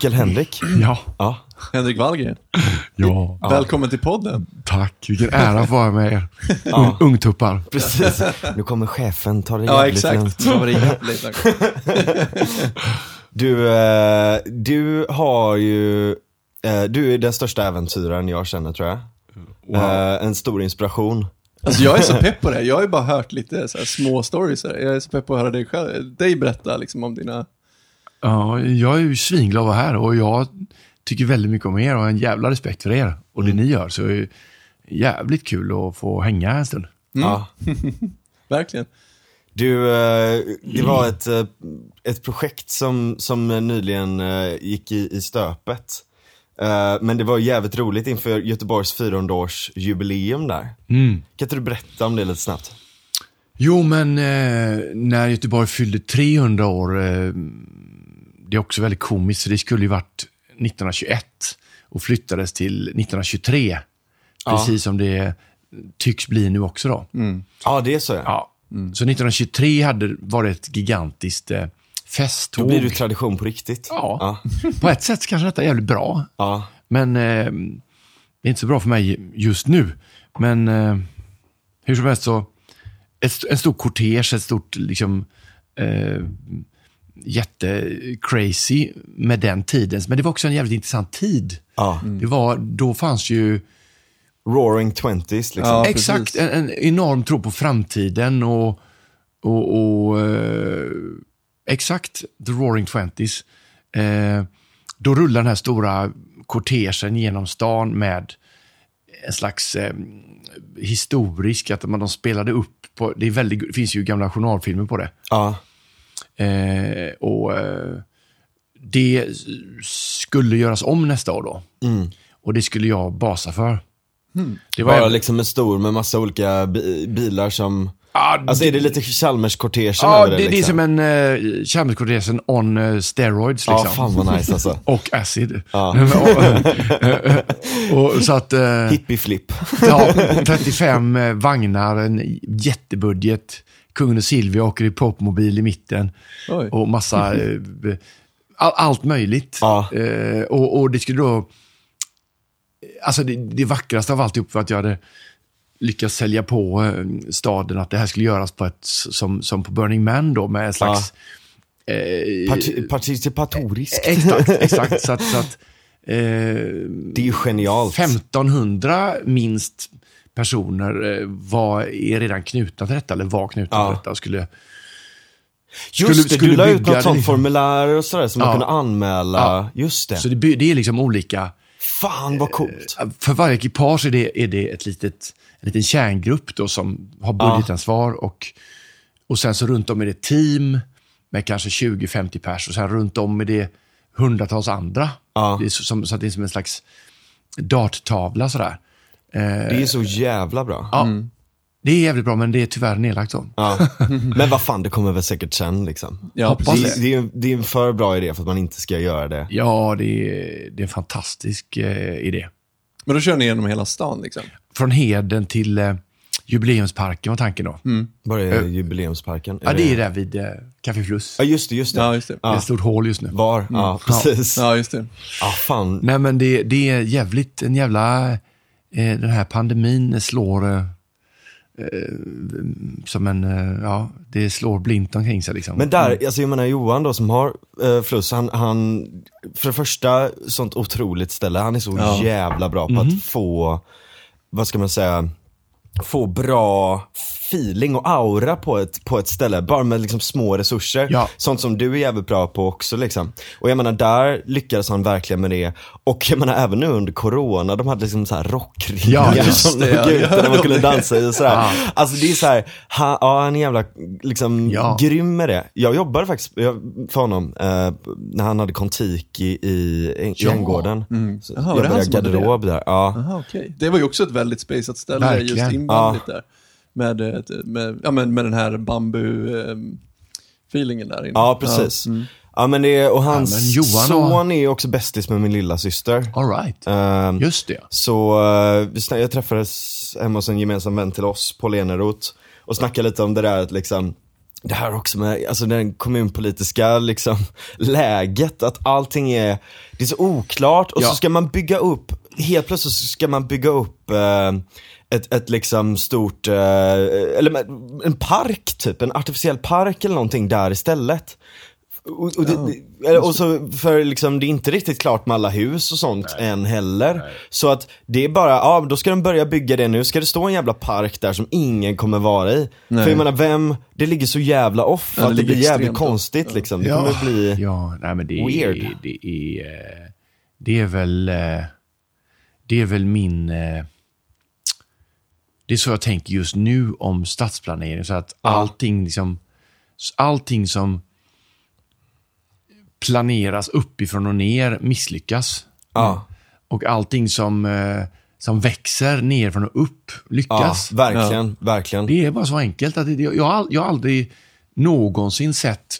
Onkel Henrik. Ja, Ja. Henrik Wallgren, ja. välkommen till podden. Tack, vilken ära att vara med er. Ja. Un, ungtuppar. Precis. Nu kommer chefen, ta det Ja, jävligt exakt. lugnt. Jävligt lugnt. Du, eh, du har ju, eh, du är den största äventyraren jag känner tror jag. Eh, en stor inspiration. Alltså jag är så pepp på det. Jag har ju bara hört lite så här små stories. Här. Jag är så pepp på att höra dig, själv, dig berätta liksom, om dina... Ja, jag är ju svinglad att vara här och jag tycker väldigt mycket om er och har en jävla respekt för er och det ni gör. Så det är jävligt kul att få hänga en stund. Ja. Verkligen. Du, eh, det var ett, eh, ett projekt som, som nyligen eh, gick i, i stöpet. Men det var jävligt roligt inför Göteborgs 400-årsjubileum där. Mm. Kan inte du berätta om det lite snabbt? Jo, men eh, när Göteborg fyllde 300 år, eh, det är också väldigt komiskt, för det skulle ju varit 1921 och flyttades till 1923. Ja. Precis som det tycks bli nu också då. Ja, det är så ja. Ja. Så 1923 hade varit ett gigantiskt eh, Då festtåg. blir det tradition på riktigt. Ja. Ja. På ett sätt kanske detta är jävligt bra, ja. men eh, det är inte så bra för mig just nu. Men eh, hur som helst så, ett, en stor kortege, ett stort liksom, eh, jättecrazy med den tiden. Men det var också en jävligt intressant tid. ja. Det var, då fanns ju Roaring twenties liksom. Ja. exakt en, en enorm tro på framtiden och, och, och eh, exakt the roaring twenties. Eh, då rullar den här stora kortegen genom stan med en slags eh, historisk, att man, de spelade upp på, det, är väldigt, det finns ju gamla journalfilmer på det. Ja. Eh, och eh, det skulle göras om nästa år då. Och det skulle jag basa för. Det var Bara en- liksom en stor med massa olika bi- bilar som... Ja, Alltså är det lite Chalmers-kortegen Ja, över det, det, det är liksom? som en uh, Chalmerskortesen on uh, steroids Ja, liksom. fan vad nice alltså. Och acid. Ja. och, och så att, uh, Hippie-flipp. ja, 35 eh, vagnar, en jättebudget. Kungen och Silvia åker i popmobil i mitten. Oj. Och massa, eh, all, allt möjligt. Ja. Eh, och, och det skulle då, alltså det, det vackraste av alltihop var att jag hade lyckats sälja på eh, staden att det här skulle göras på ett, som, som på Burning Man då, med en slags... Eh, Parti- Participatoriskt. exakt, exakt. Så att, så att eh, Det är ju genialt. 1500 minst personer eh, var, är redan knutna till detta, eller var knutna Ja. till detta och skulle... Just skulle- det, skulle du la ut något sånt formulär och sådär som man Ja. kunde anmäla. Ja. Just det. Så det, det är liksom olika... Fan vad coolt. För varje ekipage är det, är det ett litet, en liten kärngrupp då som har budgetansvar och, och sen så runt om är det team med kanske 20-50 pers och sen runt om är det hundratals andra. Ja. Det är som, så att det är som en slags darttavla sådär. Eh, Det är så jävla bra. ja, Det är jävligt bra men det är tyvärr nedlagt så. Ja. Men vad fan, det kommer väl säkert sen liksom. Ja, precis. Det, det, är, det är en för bra idé för att man inte ska göra det. Ja, det är, det är en fantastisk eh, idé. Men då kör ni genom hela stan liksom? Från Heden till eh, Jubileumsparken var tanken då. Var är jubileumsparken? Ja, det är där vid eh, Café Plus. Ja, just det, just det. Ja, just det. Det är ett stort hål just nu. Var? Ja, precis. Ja, Ja, just det. fan. Nej, men det, det är jävligt, en jävla, eh, den här pandemin slår eh, eh, som en, eh, ja, det slår blint omkring sig liksom. Men där, alltså jag menar Johan då som har eh, Fluss, han, han, för det första, sånt otroligt ställe, han är så Ja. jävla bra på att få, vad ska man säga, få bra feeling och aura på ett, på ett ställe, bara med liksom små resurser. Ja. Sånt som du är jävligt bra på också liksom. Och jag menar där lyckades han verkligen med det. Och jag menar även nu under corona, de hade liksom så här rockringar Ja, som det, de ja. ut där man Ja, kunde dansa i och sådär. Ja. Alltså det är så här, han, ja han är jävla liksom Ja. grym med det. Jag jobbade faktiskt jag- för honom eh, när han hade Kontiki i, i Ja. Änggården. Mm. Han jag det? garderob där. Ja. Aha, okej. Det var ju också ett väldigt spaceat ställe, Verkligen. just inbandigt där. Med, ett- med, ja, men med den här bambu-feelingen där inne. ja, precis. Ja, mm. Ja men det, och hans Ja, men Johan och- son är ju också bästis med min lilla syster. All right. Ehm, Just det. Så eh, vi snack, jag träffades hemma hos en gemensam vän till oss, Paul Eneroth, och snackade lite om det där att liksom det här också med, alltså den kommunpolitiska liksom läget, att allting är, det är så oklart och Ja. så ska man bygga upp, helt plötsligt så ska man bygga upp eh, ett, ett liksom stort, eh, eller en park typ, en artificiell park eller någonting där istället. Och, och, det, och så, för liksom, det är inte riktigt klart med alla hus och sånt än heller. Så att det är bara, ja då ska de börja bygga det nu, ska det stå en jävla park där som ingen kommer vara i. Nej. För jag menar vem, det ligger så jävla off Ja, det att det blir jävligt konstigt liksom. Det kommer bli, Ja, nej men det weird. är, det är, eh, det är väl, eh, det är väl min, eh, det är så jag tänker just nu om stadsplanering, så att allting liksom, allting som planeras uppifrån och ner misslyckas. ja, Och allting som, eh, som växer nerifrån och upp ja, lyckas. verkligen, verkligen. Det är bara så enkelt. att det, jag, jag har aldrig någonsin sett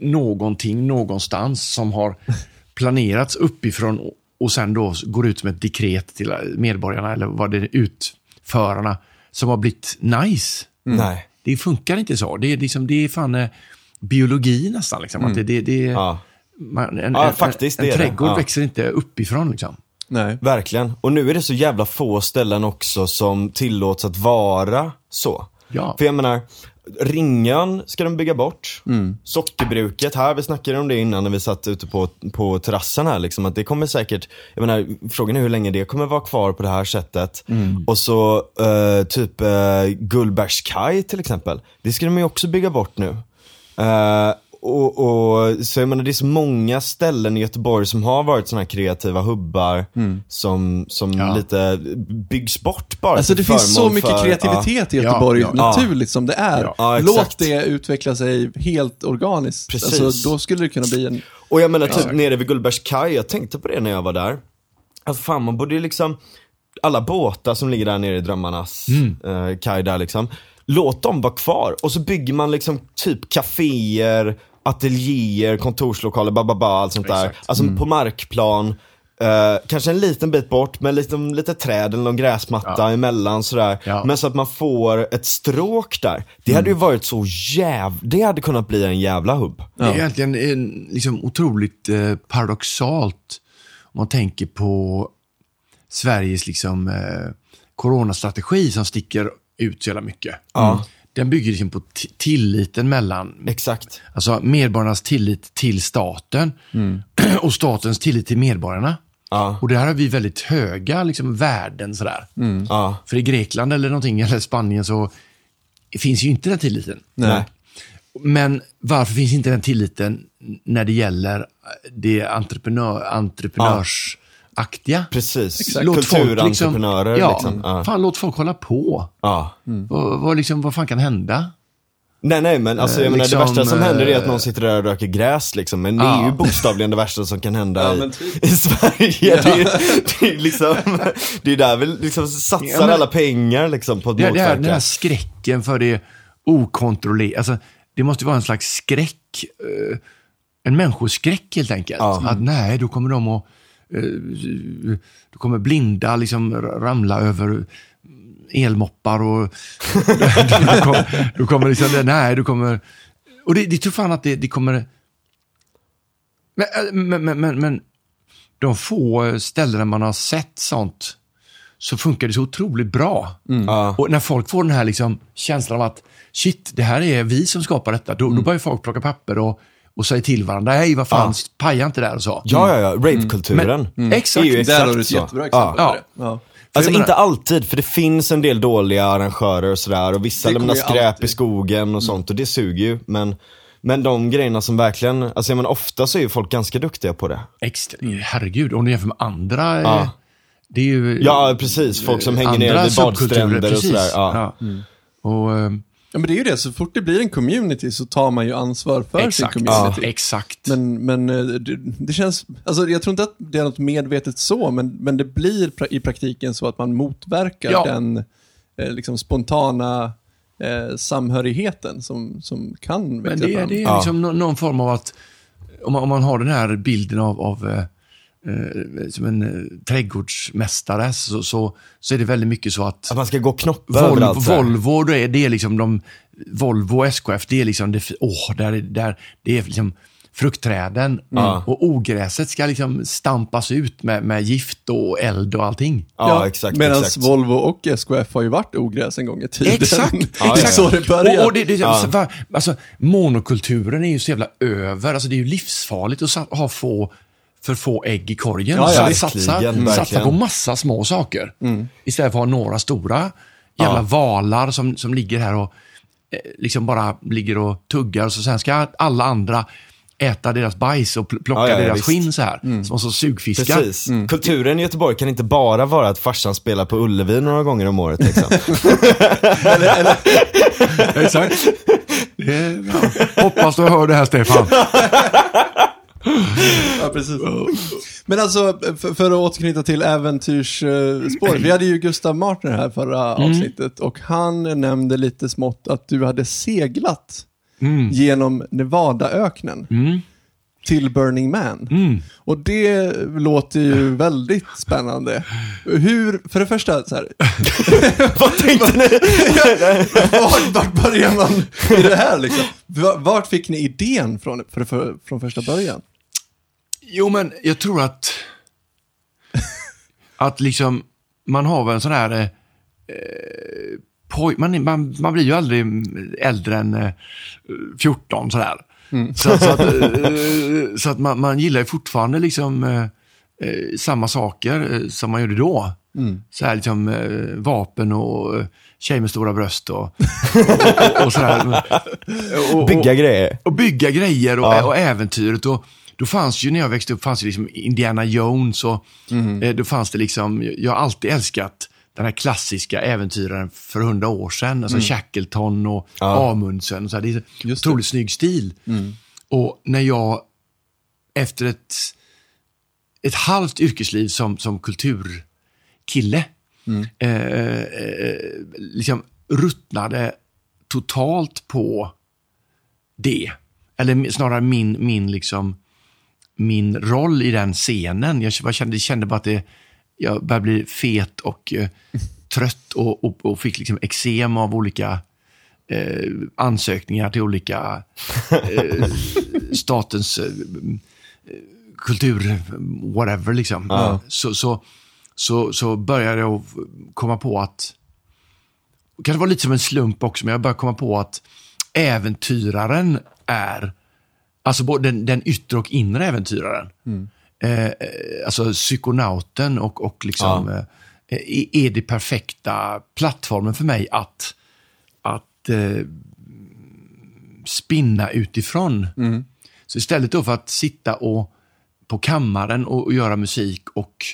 någonting någonstans som har planerats uppifrån och, och sen då går ut som ett dekret till medborgarna eller vad det är, utförarna som har blivit nice. Nej. Det funkar inte så. Det är, liksom, det är fan eh, biologi nästan. Liksom. Att det, det, det, Ja, man, en, Ja, en, faktiskt, en, det en trädgård Ja. växer inte uppifrån. Liksom. Nej. verkligen. Och nu är det så jävla få ställen också som tillåts att vara så. Ja. För jag menar, Ringön ska de bygga bort. Sockerbruket här, vi snackade om det innan när vi satt ute på, på terrassen här liksom, att det kommer säkert, jag menar, frågan är hur länge det kommer vara kvar på det här sättet. Och så eh, typ uh, Gullbergskaj till exempel, det ska de ju också bygga bort nu. Eh, och, och, så jag menar det är så många ställen i Göteborg som har varit sådana här kreativa hubbar som, som Ja. lite byggs bort bara Alltså det finns så mycket för- kreativitet i Ja, Göteborg, ja, ja. naturligt som det är. Ja, ja, Låt det utveckla sig helt organiskt. Precis. Alltså, då skulle det kunna bli en... Och jag menar typ nere vid Gullbergskaj, jag tänkte på det när jag var där. Alltså fan man borde ju liksom, alla båtar som ligger där nere i drömmarnas eh, kaj där liksom. Låt dem vara kvar och så bygger man liksom typ kaféer, ateljéer, kontorslokaler, bababa, allt sånt där. Exakt. Alltså på markplan. Eh, kanske en liten bit bort med lite, lite träd eller någon gräsmatta Ja. emellan sådär. Ja. Men så att man får ett stråk där. Det hade ju varit så jäv... Det hade kunnat bli en jävla hubb. Det är egentligen en, liksom, otroligt eh, paradoxalt om man tänker på Sveriges liksom, eh, coronastrategi som sticker ut så jävla mycket. Ja. Den bygger liksom på tilliten mellan Exakt. alltså medborgarnas tillit till staten och statens tillit till medborgarna. Ja. Och där har vi väldigt höga liksom, värden. Sådär. Ja. För i Grekland eller någonting, eller Spanien så finns ju inte den tilliten. Nej. Men varför finns inte den tilliten när det gäller det entreprenör, entreprenörsaktiga? Precis. Låt folk Kulturentreprenörer ja, liksom. Ja. Fan, låt folk hålla på. ja. Vad, vad, liksom, vad fan kan hända? Nej nej men alltså jag Eh, menar liksom, det värsta som händer är att eh, någon sitter där och röker gräs liksom. Men det är Ja. ju bokstavligen det värsta som kan hända Ja, i, typ. i Sverige. Det, är, det är liksom, det är där vi liksom satsar Ja, men- alla pengar liksom på att Det, det här, den motverka. här skräcken för det okontrollerade. Alltså, det måste vara en slags skräck. eh, en människoskräck helt enkelt. Ja. Att nej, då kommer de att... eh, då kommer blinda liksom ramla över elmoppar och... då, kommer, då kommer liksom, nej, då kommer... Och det, det tror fan att det, det kommer... Men, äh, men, men, men, men de få ställen där man har sett sånt så funkar det så otroligt bra. Ja. Och när folk får den här liksom känslan av att shit, det här är vi som skapar detta, då, då börjar folk plocka papper och, och säga till varandra, hej vad fan, paja inte där och så. Ja ja ja, ravekulturen. Exakt. är ju Där har du ett så. jättebra exempel Ja. på det. Ja. Alltså menar- inte alltid, för det finns en del dåliga arrangörer och sådär och vissa lämnar skräp alltid. i skogen och sånt och det suger ju. Men, men de grejerna som verkligen, alltså jag menar ofta så är ju folk ganska duktiga på det. Extra, herregud, om du jämför med andra, eh, Ja. det är ju... Ja precis, folk som hänger ner vid badstränder och sådär. Ja. Och, eh, Ja, men det är ju det. Så fort det blir en community så tar man ju ansvar för exakt, sin community. ja, exakt. Men, men eh, det, det känns, alltså jag tror inte att det är något medvetet så, men, men det blir pra, i praktiken så att man motverkar Ja. den eh, liksom spontana eh, samhörigheten som, som kan växa Men det, är- fram. det är Ja. liksom nå- någon form av att, om man, om man har den här bilden av, av eh, som en eh, trädgårdsmästare, så, så, så är det väldigt mycket så att Att man ska gå och knoppa Vol överallt. Volvo, det är, det är liksom de Volvo och SKF, det är liksom, det, åh, där, är- där, det är liksom fruktträden. Och ogräset ska liksom stampas ut med, med gift och eld och allting. Ja, exakt. Medan exakt. Volvo och SKF har ju varit ogräs en gång i tiden. Exakt, det exakt. så det börjar. Och, och det, det, Ja. så, va, alltså, monokulturen är ju så jävla över. Alltså, det är ju livsfarligt att ha få, för få ägg i korgen. Ja, ja, verkligen, satsa, på massa små saker. Istället för att ha några stora jävla Ja. valar som, som ligger här och eh, liksom bara ligger och tuggar. Så sen ska alla andra äta deras bajs och pl- plocka Ja, ja, deras visst. skinn så här. Som så sugfiskar. Precis. Kulturen i Göteborg kan inte bara vara att farsan spelar på Ullevi några gånger om året liksom. Exakt. Det är, ja. Hoppas du hör det här Stefan. Ja, precis. Men alltså, för, för att återknyta till äventyrsspåret. Vi hade ju Gustav Martner här förra Mm. avsnittet och han nämnde lite smått att du hade seglat Mm. genom Nevadaöknen till Burning Man. Mm. Och det låter ju väldigt spännande. Hur, för det första, så här, Vad tänkte ni? vart, vart börjar man i det här liksom? Va- Vart fick ni idén från, för, för, från första början? Jo, men jag tror att... Att liksom, man har väl en sån här... Eh, poj, man, man, man blir ju aldrig äldre än eh, 14 sådär. Så, så att, eh, så att man, man gillar ju fortfarande liksom eh, eh, samma saker eh, som man gjorde då. Så här liksom eh, vapen och eh, tjej med stora bröst och, och, och, och sådär. Och- och- Bygga grejer. och bygga grejer och, Ja. och äventyret. Och, då fanns ju, när jag växte upp, fanns det liksom Indiana Jones och eh, då fanns det liksom, jag har alltid älskat den här klassiska äventyraren för hundra år sedan. Alltså Shackleton och Ja. Amundsen. Och så här. Det är det. otroligt snygg stil. Och när jag, efter ett, ett halvt yrkesliv som, som kulturkille, eh, eh, liksom ruttnade totalt på det. Eller snarare min, min, liksom, min roll i den scenen. Jag kände, kände bara att det, jag började bli fet och eh, trött och, och, och fick liksom eksem av olika eh, ansökningar till olika eh, statens eh, kultur, whatever liksom. Så, så, så, så började jag komma på att, det kanske var lite som en slump också, men jag började komma på att äventyraren är, alltså både den, den yttre och inre äventyraren. Eh, eh, alltså psykonauten och, och liksom, Ja. eh, är- är det perfekta plattformen för mig att, att eh, spinna utifrån. Så istället för att sitta och, på kammaren och, och göra musik och,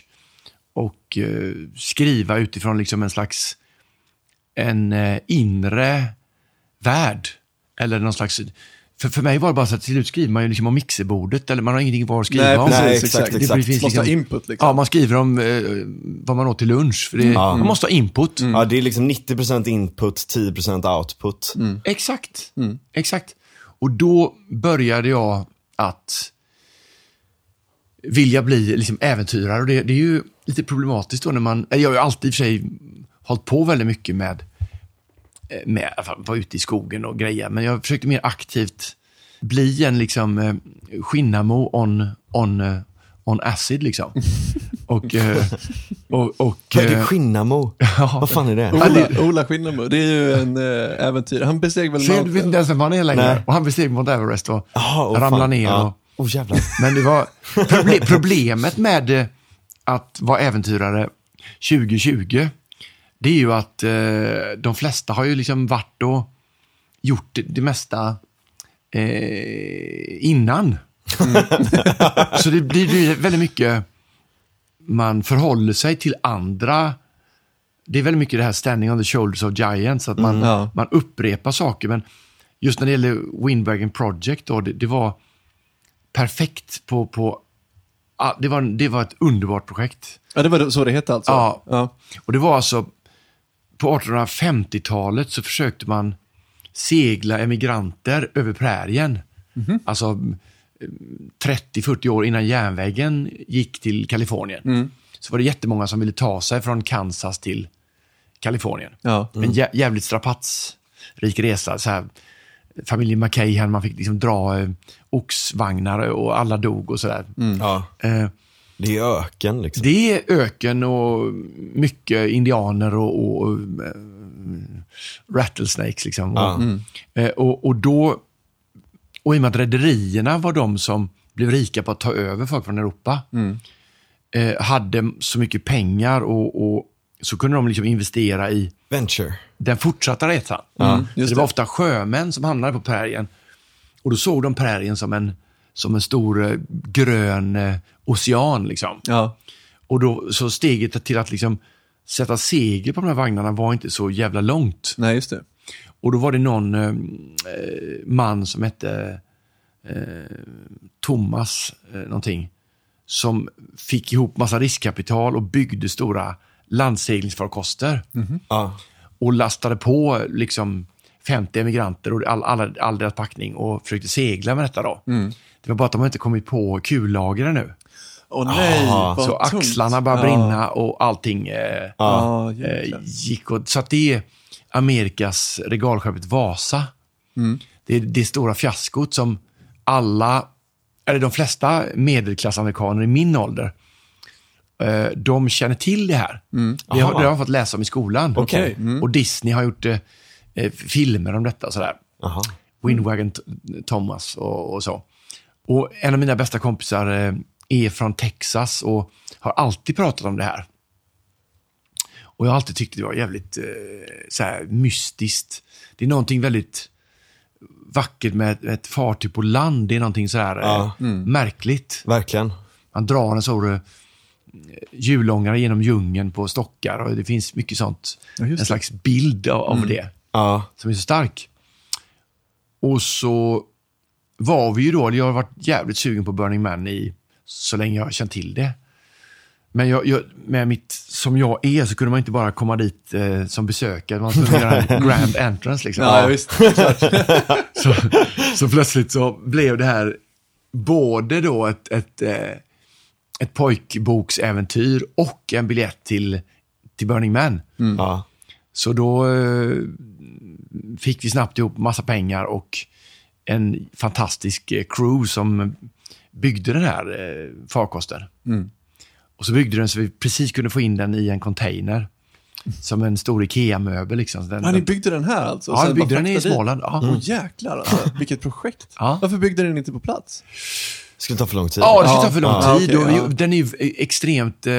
och eh, skriva utifrån liksom en slags en eh, inre värld. Eller någon slags... För, för mig var det bara så att till slut skriver man ju liksom om mixerbordet eller man har ingenting kvar att skriva Nej, om. Nej, exakt. exakt, Det exakt. finns Måste ha liksom- input liksom. Ja, man skriver om eh, vad man åt till lunch. För det, Ja. Man måste ha input. Ja, det är liksom 90% input, 10% output. Exakt. Exakt. Och då började jag att vilja bli liksom äventyrare. Och det, det är ju lite problematiskt då när man... Jag har ju alltid i och för sig hållit på väldigt mycket med, med att vara ute i skogen och grejer. Men jag försökte mer aktivt bli en liksom eh, Skinnamo on, on, eh, on acid liksom. och, eh, och, och, Vad är det eh, Skinnamo? Vad fan är det? Ola, Ola Skinnamo, det är ju en äventyr. Han besteg väl Så jag vet Mount- inte ens vem han är längre. Nej. Och han besteg Mount Everest och Jaha, åh, ramlade ner. Ja. Och, Oh jävlar. men det var proble problemet med eh, att vara äventyrare 2020. Det är ju att eh, de flesta har ju liksom varit och gjort det, det mesta eh, innan. Så det blir, blir väldigt mycket man förhåller sig till andra. Det är väldigt mycket det här standing on the shoulders of giants, att man, Ja. man upprepar saker. Men just när det gäller Windwagon Project, då, det, det var perfekt på... på ja, det, var, det var ett underbart projekt. Ja, det var så det hette alltså? Ja. ja. Och det var alltså, på 1850-talet så försökte man segla emigranter över prärien. Alltså 30-40 år innan järnvägen gick till Kalifornien. Så var det jättemånga som ville ta sig från Kansas till Kalifornien. Ja. En jä- jävligt strapats rik resa. Så här, familjen McKay, man fick liksom dra eh, oxvagnar och alla dog och sådär. Ja. Eh, Det är öken liksom. det är öken och mycket indianer och, och eh, rattlesnakes. Liksom. Ja. Och, eh, och, och då, och i och med att rederierna var de som blev rika på att ta över folk från Europa, eh, hade så mycket pengar och, och så kunde de liksom investera i Venture. den fortsatta resan. Mm, det var det. ofta sjömän som hamnade på prärien. Och då såg de prärien som en, som en stor eh, grön eh, ocean. Liksom. Ja. Och då, så steget till att liksom sätta segel på de här vagnarna var inte så jävla långt. Nej, just det. Och då var det någon eh, eh, man som hette eh, Thomas eh, någonting, som fick ihop massa riskkapital och byggde stora landseglingsfarkoster. Ja. Och lastade på liksom 50 emigranter och all, all, all deras packning och försökte segla med detta. då. Det var bara att de inte kommit på kullager ännu. Åh nej, Ah, vad Så tungt. axlarna började Ja. brinna och allting eh, Ja, eh, gick åt. Så att det är Amerikas regalskeppet Vasa. Mm. Det är det stora fiaskot som alla, eller de flesta medelklassamerikaner i min ålder, eh, de känner till det här. Det, har, det har jag fått läsa om i skolan. Okej. Och Disney har gjort eh, eh, filmer om detta. och Sådär. Aha. Windwagon Thomas och, och så. Och en av mina bästa kompisar eh, är från Texas och har alltid pratat om det här. Och jag har alltid tyckt det var jävligt eh, så här, mystiskt. Det är någonting väldigt vackert med ett, fartyg på land. Det är någonting så här eh, Ja. märkligt. Verkligen. Man drar en sån hjulångare genom djungeln på stockar och det finns mycket sånt. Ja, en slags bild av, av det Ja. som är så stark. Och så var vi ju då, jag har varit jävligt sugen på Burning Man i så länge jag har känt till det. Men jag, jag, med mitt, som jag är så kunde man inte bara komma dit eh, som besökare, man skulle göra en grand entrance liksom. Ja, visst. Så, så plötsligt så blev det här både då ett, ett, eh, ett pojkboksäventyr och en biljett till, till Burning Man. Ja. Så då eh, fick vi snabbt ihop massa pengar och en fantastisk eh, crew som byggde den här eh, farkosten. Och så byggde den så vi precis kunde få in den i en container. Som en stor IKEA-möbel. Liksom. Den, Ja, ni den, byggde den här alltså? ja, vi byggde den i? Småland. Ja. Åh jäklar alltså, vilket projekt. Ja. Varför byggde den inte på plats? Skulle ta för lång tid. Ja, det skulle ta för lång Ja, tid. vi, ja. Den är ju extremt eh,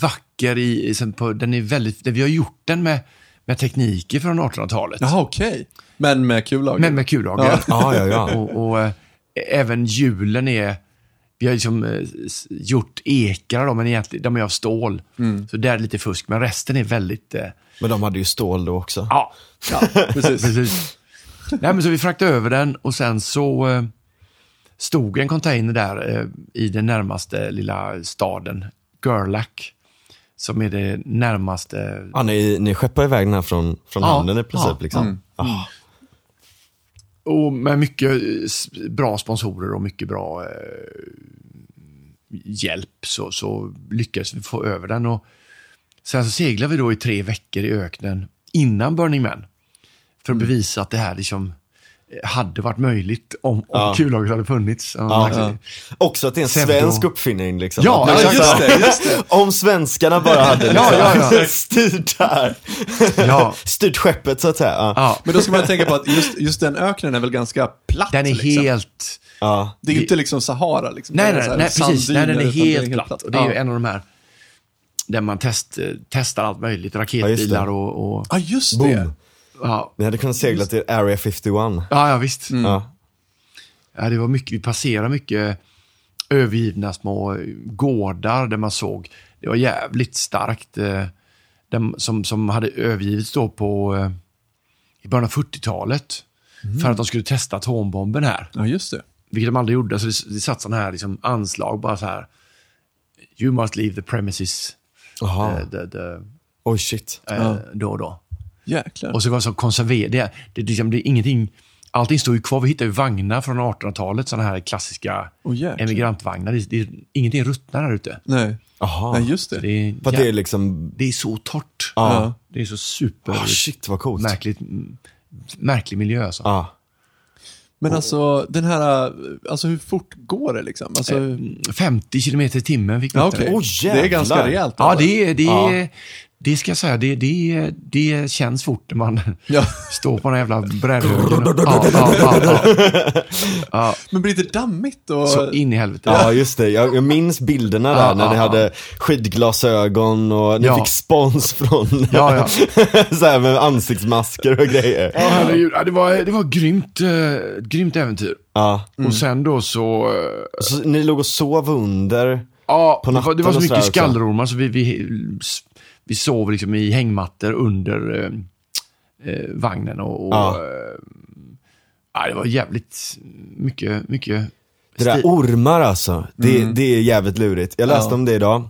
vacker. I, sen på, den är väldigt, vi har gjort den med, med tekniker från 1800-talet. Jaha, okej. Men med kullager? Men med kullager. Ja. Ja, ja, ja. Och, och eh, även hjulen är, vi har liksom eh, gjort ekrar då, men egentligen, de är av stål. Så där är lite fusk, men resten är väldigt, eh, Men de hade ju stål då också. ja, Ja, precis. precis. Nej, men så vi fraktade över den och sen så eh, stod en container där eh, i den närmaste lilla staden, Gerlach, som är det närmaste. Ja, ni, ni skeppar iväg den här från, från Ja, hamnen i princip. ja, liksom. Ja. Och med mycket bra sponsorer och mycket bra eh, hjälp så, så lyckades vi få över den. Och sen så seglade vi då i tre veckor i öknen innan Burning Man. För att bevisa att det här liksom hade varit möjligt om, om Ja. kullagret hade funnits. Ja. Ja. Också att det är en svensk uppfinning. Liksom. Ja, ja, just det, just det. Om svenskarna bara hade liksom, Ja, ja, ja. styrt där. Ja. styrt skeppet så att säga. Ja. Ja, Men då ska man tänka på att just, just den öknen är väl ganska platt? den är liksom. helt... Ja. Det är ju inte liksom Sahara liksom. Nej, nej, nej precis. Nej, den är helt platt. Och det är ju en av de här där man test, testar allt möjligt. Ja, Raketbilar just det. och... och Ja, just det. Boom. Ja, Ni hade kunnat segla till Area 51. ja, ja, visst. Ja. Ja, det var mycket, vi passerade mycket övergivna små gårdar där man såg, det var jävligt starkt, eh, dem, som, som hade övergivits då på, eh, i början av 40-talet. För att de skulle testa atombomben här. Ja, just det. Vilket de aldrig gjorde. Så det, det satt sådana här liksom anslag bara så här. You must leave the premises. Jaha. eh, the, the, Oj, shit. eh, Ja. Då och då. Jäklar. Och så var det så konserverat. Det, det, liksom, det ingenting allting står ju kvar. Vi hittar ju vagnar från 1800-talet, sådana här klassiska jäklar. emigrantvagnar. Det, det, ingenting ruttnar här ute. Nej. Jaha. Nej, just det. Det är, För att det är liksom, det är så torrt. ja. Det är så super... Ah, shit vad coolt. märkligt, märklig miljö alltså. Ja. Men alltså, den här, alltså hur fort går det liksom? Alltså, Eh, 50 kilometer i timmen fick vi ja, det. okej. Åh, det är ganska rejält. Ja, alltså. det, det, Ja. Det ska jag säga. Det, det, det känns fort när man Ja. står på den jävla brädhögen. Ja, ja, ja, ja. ja, Men blir det dammigt? Och... så in i helvete. Ja, just det. Jag, jag minns bilderna där Ja, när ja, ni ja. hade skidglasögon och ni Ja. fick spons från Ja, ja. så här med ansiktsmasker och grejer. Ja, herregud. Det var, det var grymt, ett grymt äventyr. Ja. Och sen då så... eh, Så ni låg och sov under? Ja, På det var, det var så mycket skallormar så vi, vi, vi sov liksom i hängmattor under eh, eh, vagnen och... och Ja. eh, det var jävligt mycket, mycket... Det där ormar alltså, det, det är jävligt lurigt. Jag läste Ja. om det idag.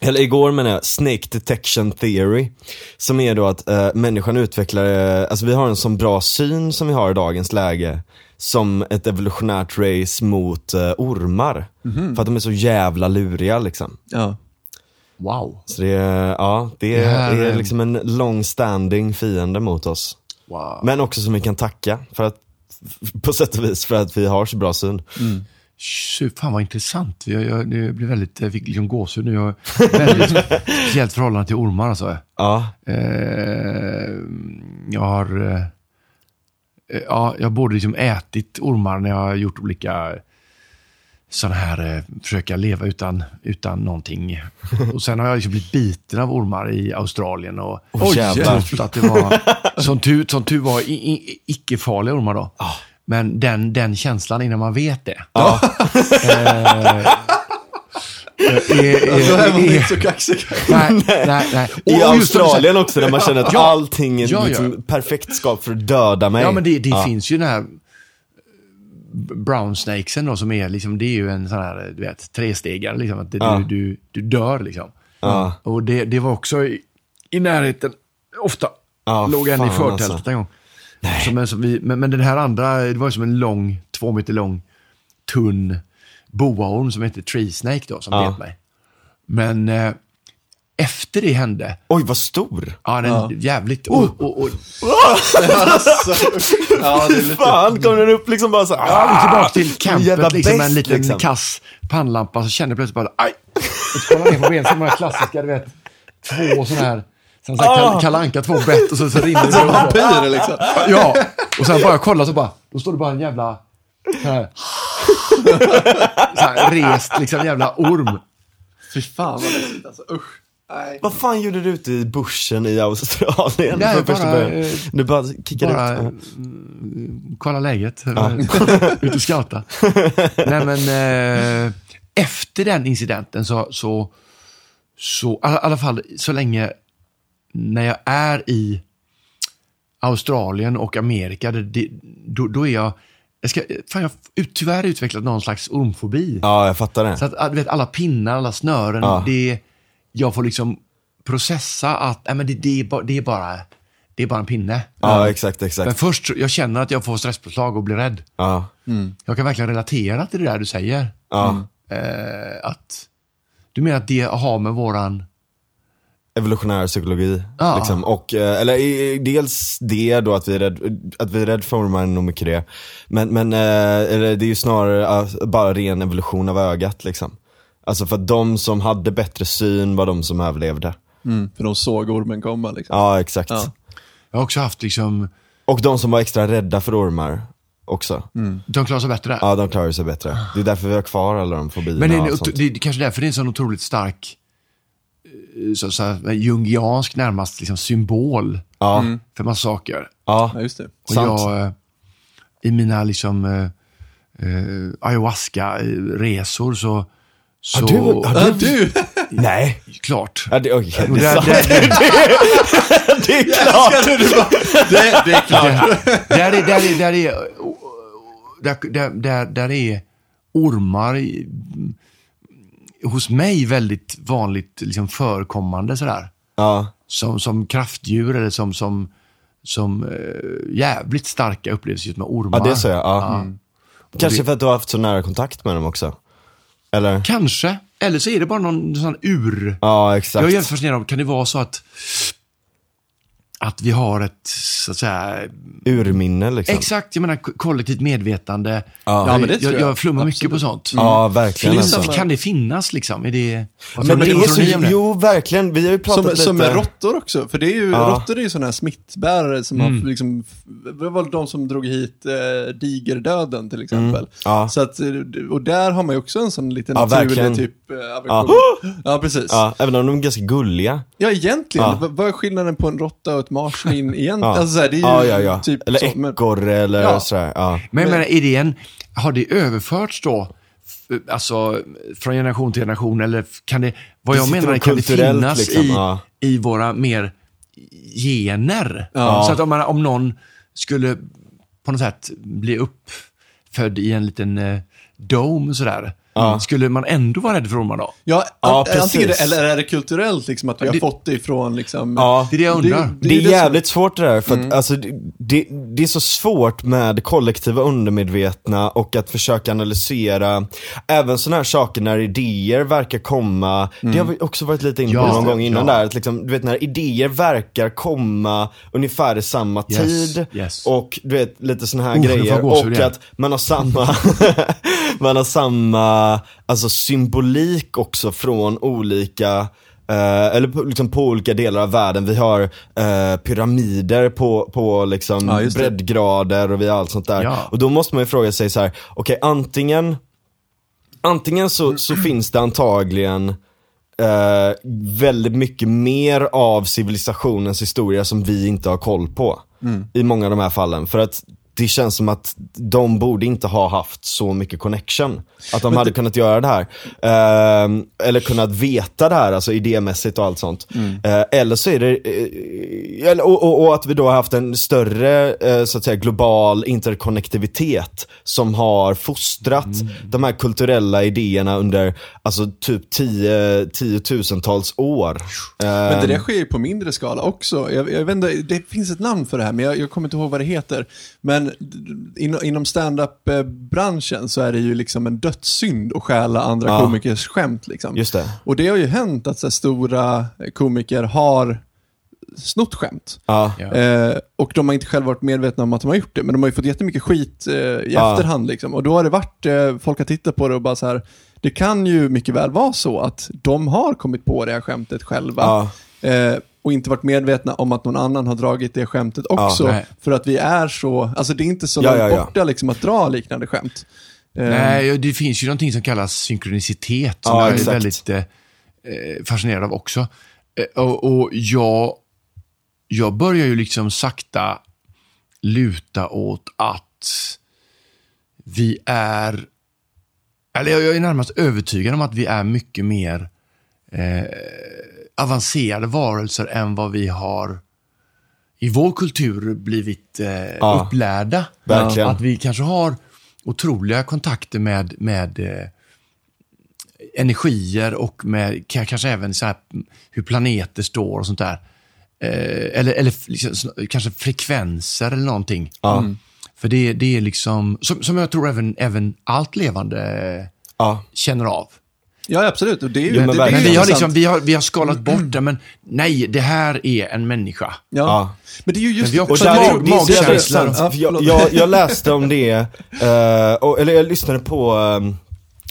Eller igår menar jag, Snake Detection Theory. Som är då att eh, människan utvecklar, eh, alltså vi har en sån bra syn som vi har i dagens läge. Som ett evolutionärt race mot eh, ormar. För att de är så jävla luriga liksom. Ja. Wow. Så det är, ja, det Det är, här det är liksom en long standing fiende mot oss. wow. Men också som vi kan tacka för att, på sätt och vis för att vi har så bra syn. Shit, Fan vad intressant. Jag, jag, det blev väldigt, jag fick liksom gåshud nu. Jag väldigt speciellt förhållande till ormar alltså. Ja, Eh, jag har, eh, eh, ja, jag har både liksom ätit ormar när jag har gjort olika sådana här, eh, försöka leva utan, utan någonting. Och sen har jag liksom blivit biten av ormar i Australien och Oj, jävlar. att det var, som tur, som tur var, icke-farliga ormar då. Men den, den känslan innan man vet det. Eh, är- är- Alltså, här var är- inte så kaxig. Nej, nej, nej. Och- I Australien också där man känner att Ja. allting är Ja, ja. liksom perfekt skap för att döda mig. Ja, men det, det Ja. finns ju den här brown snakesen då, som är liksom, det är ju en sån här, du vet, trestegare liksom. Att det, Ja. du, du, du dör liksom. Ja. Och det, det var också i, i närheten, ofta. Ja, Låg en i förtältet alltså. en gång. Som en, som vi, men, men den här andra, det var ju som en lång, två meter lång, tunn boaorm som heter tree snake då, som Ja. bet mig. Men eh, efter det hände, Oj, vad stor. ja, den Ja. jävligt, Oh. och, och, och, alltså, ja, det är lite... Fan, kom den upp liksom bara så här, Ja, tillbaka till en jävla campet, liksom, med en liten liksom. kass pannlampa, så kände jag plötsligt bara, aj! Och så kollade jag ner på benen, så de här klassiska, du vet, två sådana här, som så här, Ah. Kal- Kalle Anka, två bett och så, så rinner det. Som vampyrer liksom. Ja, och sen bara kolla så bara, då står det bara en jävla, så här, så här rest, liksom jävla orm. Fy fan vad läskigt alltså. Usch. Nej. Vad fan gjorde du ute i bushen i Australien? Nej, första bara, början? eh, Du bara kickade Bara ut? mm, kolla läget, ut och scouta. Nej men, eh, efter den incidenten så, så, så i alla, alla fall så länge när jag är i Australien och Amerika, det, det, då, då är jag, jag ska, fan jag har ut- tyvärr utvecklat någon slags ormfobi. Ja, jag fattar det. Så att, du vet, alla pinnar, alla snören, Ja. det, jag får liksom processa att nej, men det, det, är bara, det, är bara, det är bara en pinne. Ja, exakt, Men exakt. först, så- jag känner att jag får stresspåslag och blir rädd. Ja, Jag kan verkligen relatera till det där du säger. ja. Eh, att, du menar att det har med våran... Evolutionär psykologi. Ja. Liksom. Och, eh, eller dels det då att vi är rädd, att vi är rädd för ormar nog mycket det. Men, men eh, eller det är ju snarare eh, bara ren evolution av ögat liksom. Alltså för att de som hade bättre syn var de som överlevde. Mm, för de såg ormen komma liksom. Ja, exakt. Ja. Jag har också haft liksom, Och de som var extra rädda för ormar också. de klarar sig bättre. Ja, de klarar sig bättre. Det är därför vi har kvar alla de fobierna Men det och är, sånt. det är kanske därför det är en sån otroligt stark, eh, så, så här, jungiansk närmast liksom symbol Ja, för massa saker. ja. Ja, just det. Och Sant. jag, eh, i mina liksom eh, eh, ayahuasca-resor så... så Har du, har du, du! Nej. Klart. Ja, det, Och det, där, där, det är klart. Det, det är klart. där är, där är, där är, där, där, där, är ormar hos mig väldigt vanligt liksom förekommande sådär. Ja, Som, som kraftdjur eller som, som, som eh, jävligt starka upplevelser just med ormar. Ja, det så jag. Ja. Mm. Kanske det- för att du har haft så nära kontakt med dem också. Eller? Kanske, eller så är det bara någon sån ur... Ja, exakt. Jag är jävligt fascinerad av, kan det vara så att, att vi har ett, så att säga, Urminne liksom. exakt, jag menar ko- kollektivt medvetande. Ja. Ja, men det jag, jag, jag. flummar mycket Absolut. på sånt. Ja, verkligen. Finns, Alltså. Kan det finnas liksom? Är det, Men det ni- är så, det? jo verkligen, vi har ju pratat Som, lite. som med råttor också, för det är ju, Ja. råttor är ju sådana här smittbärare som Mm. har liksom, det var de som drog hit eh, digerdöden till exempel. Mm. Ja. Så att, eh, och där har man ju också en sån liten Ja, naturlig verkligen. typ eh, aversion. Ja. precis. Ja, Ja, även om de är ganska gulliga. egentligen, Ja. vad är skillnaden på en råtta och ett marsvin egentligen? Ja. Alltså, så här, det är ju Ja, ja, ja. typ eller så, men- ekorre eller Ja. sådär. Ja. Men jag menar, är det en, har det överförts då, alltså från generation till generation, eller kan det, vad Det jag sitter menar, kan det finnas liksom, i, ja. i våra mer gener? Ja. Så att om, man, om någon skulle på något sätt bli uppfödd i en liten eh, dome sådär, skulle man ändå vara rädd för ormar då? Ja, Ja, an- antingen det, precis. eller är det kulturellt liksom att vi har det- fått det ifrån liksom... Ja. Det är det jag undrar. Det är det som- jävligt svårt det där, för att alltså, det, det, det är så svårt med kollektiva undermedvetna och att försöka analysera även sådana här saker när idéer verkar komma, det har vi också varit lite inne på Ja, någon gång innan ja. där, att liksom, du vet när idéer verkar komma ungefär i samma Yes, tid yes. och du vet lite sådana här Oh, grejer och att man har samma, man har samma alltså symbolik också från olika eh, eller på, liksom på olika delar av världen. Vi har eh, pyramider på, på liksom Ja, breddgrader och vi har allt sånt där. Ja. Och då måste man ju fråga sig så här: okej antingen, antingen så, så finns det antagligen eh, väldigt mycket mer av civilisationens historia som vi inte har koll på. I många av de här fallen. För att det känns som att de borde inte ha haft så mycket connection. Att de hade kunnat göra det här. Ehm, eller kunnat veta det här, alltså idémässigt och allt sånt. Eh, eller så är det, eller, och, och, och att vi då har haft en större, eh, så att säga, global interkonnektivitet som har fostrat de här kulturella idéerna under, alltså typ tio, tiotusentals år. Men det där Ehm, sker ju på mindre skala också. Jag, jag vet inte, det finns ett namn för det här, men jag, jag kommer inte ihåg vad det heter. Men d- inom, inom stand-up-branschen så är det ju liksom en dödssynd att stjäla andra Ja. komikers skämt. Liksom. Just det. Och det har ju hänt att så här, stora komiker har snott skämt. Ja. Ja. Eh, och de har inte själva varit medvetna om att de har gjort det, men de har ju fått jättemycket skit eh, i Ja. efterhand. Liksom. Och då har det varit, eh, folk har tittat på det och bara så här, det kan ju mycket väl vara så att de har kommit på det här skämtet själva. Ja. Eh, och inte varit medvetna om att någon annan har dragit det skämtet också. nej. för att vi är så, alltså det är inte så Ja, långt ja, ja. borta liksom, att dra liknande skämt. Eh, Nej, det finns ju någonting som kallas synkronicitet som Ja, jag är exakt. väldigt eh, eh, fascinerad av också. Eh, och, och jag, jag börjar ju liksom sakta luta åt att vi är, eller jag är närmast övertygad om att vi är mycket mer eh, avancerade varelser än vad vi har i vår kultur blivit eh, Ja. upplärda. Verkligen. Att vi kanske har otroliga kontakter med, med eh, energier och med ka- kanske även så här, hur planeter står och sånt där. Eh, eller eller liksom, kanske frekvenser eller någonting. Ja. För det, det är liksom, som, som jag tror även, även allt levande Ja. känner av. Ja, absolut. Och det är ju, Jo, men det. Men vi har, liksom, vi, har, vi har skalat bort det, men nej, det här är en människa. Ja. Ja. Men det är ju just... Men vi också mag- magkänslan. Ja, jag, jag, jag läste om det, eh, och, eller jag lyssnade på um,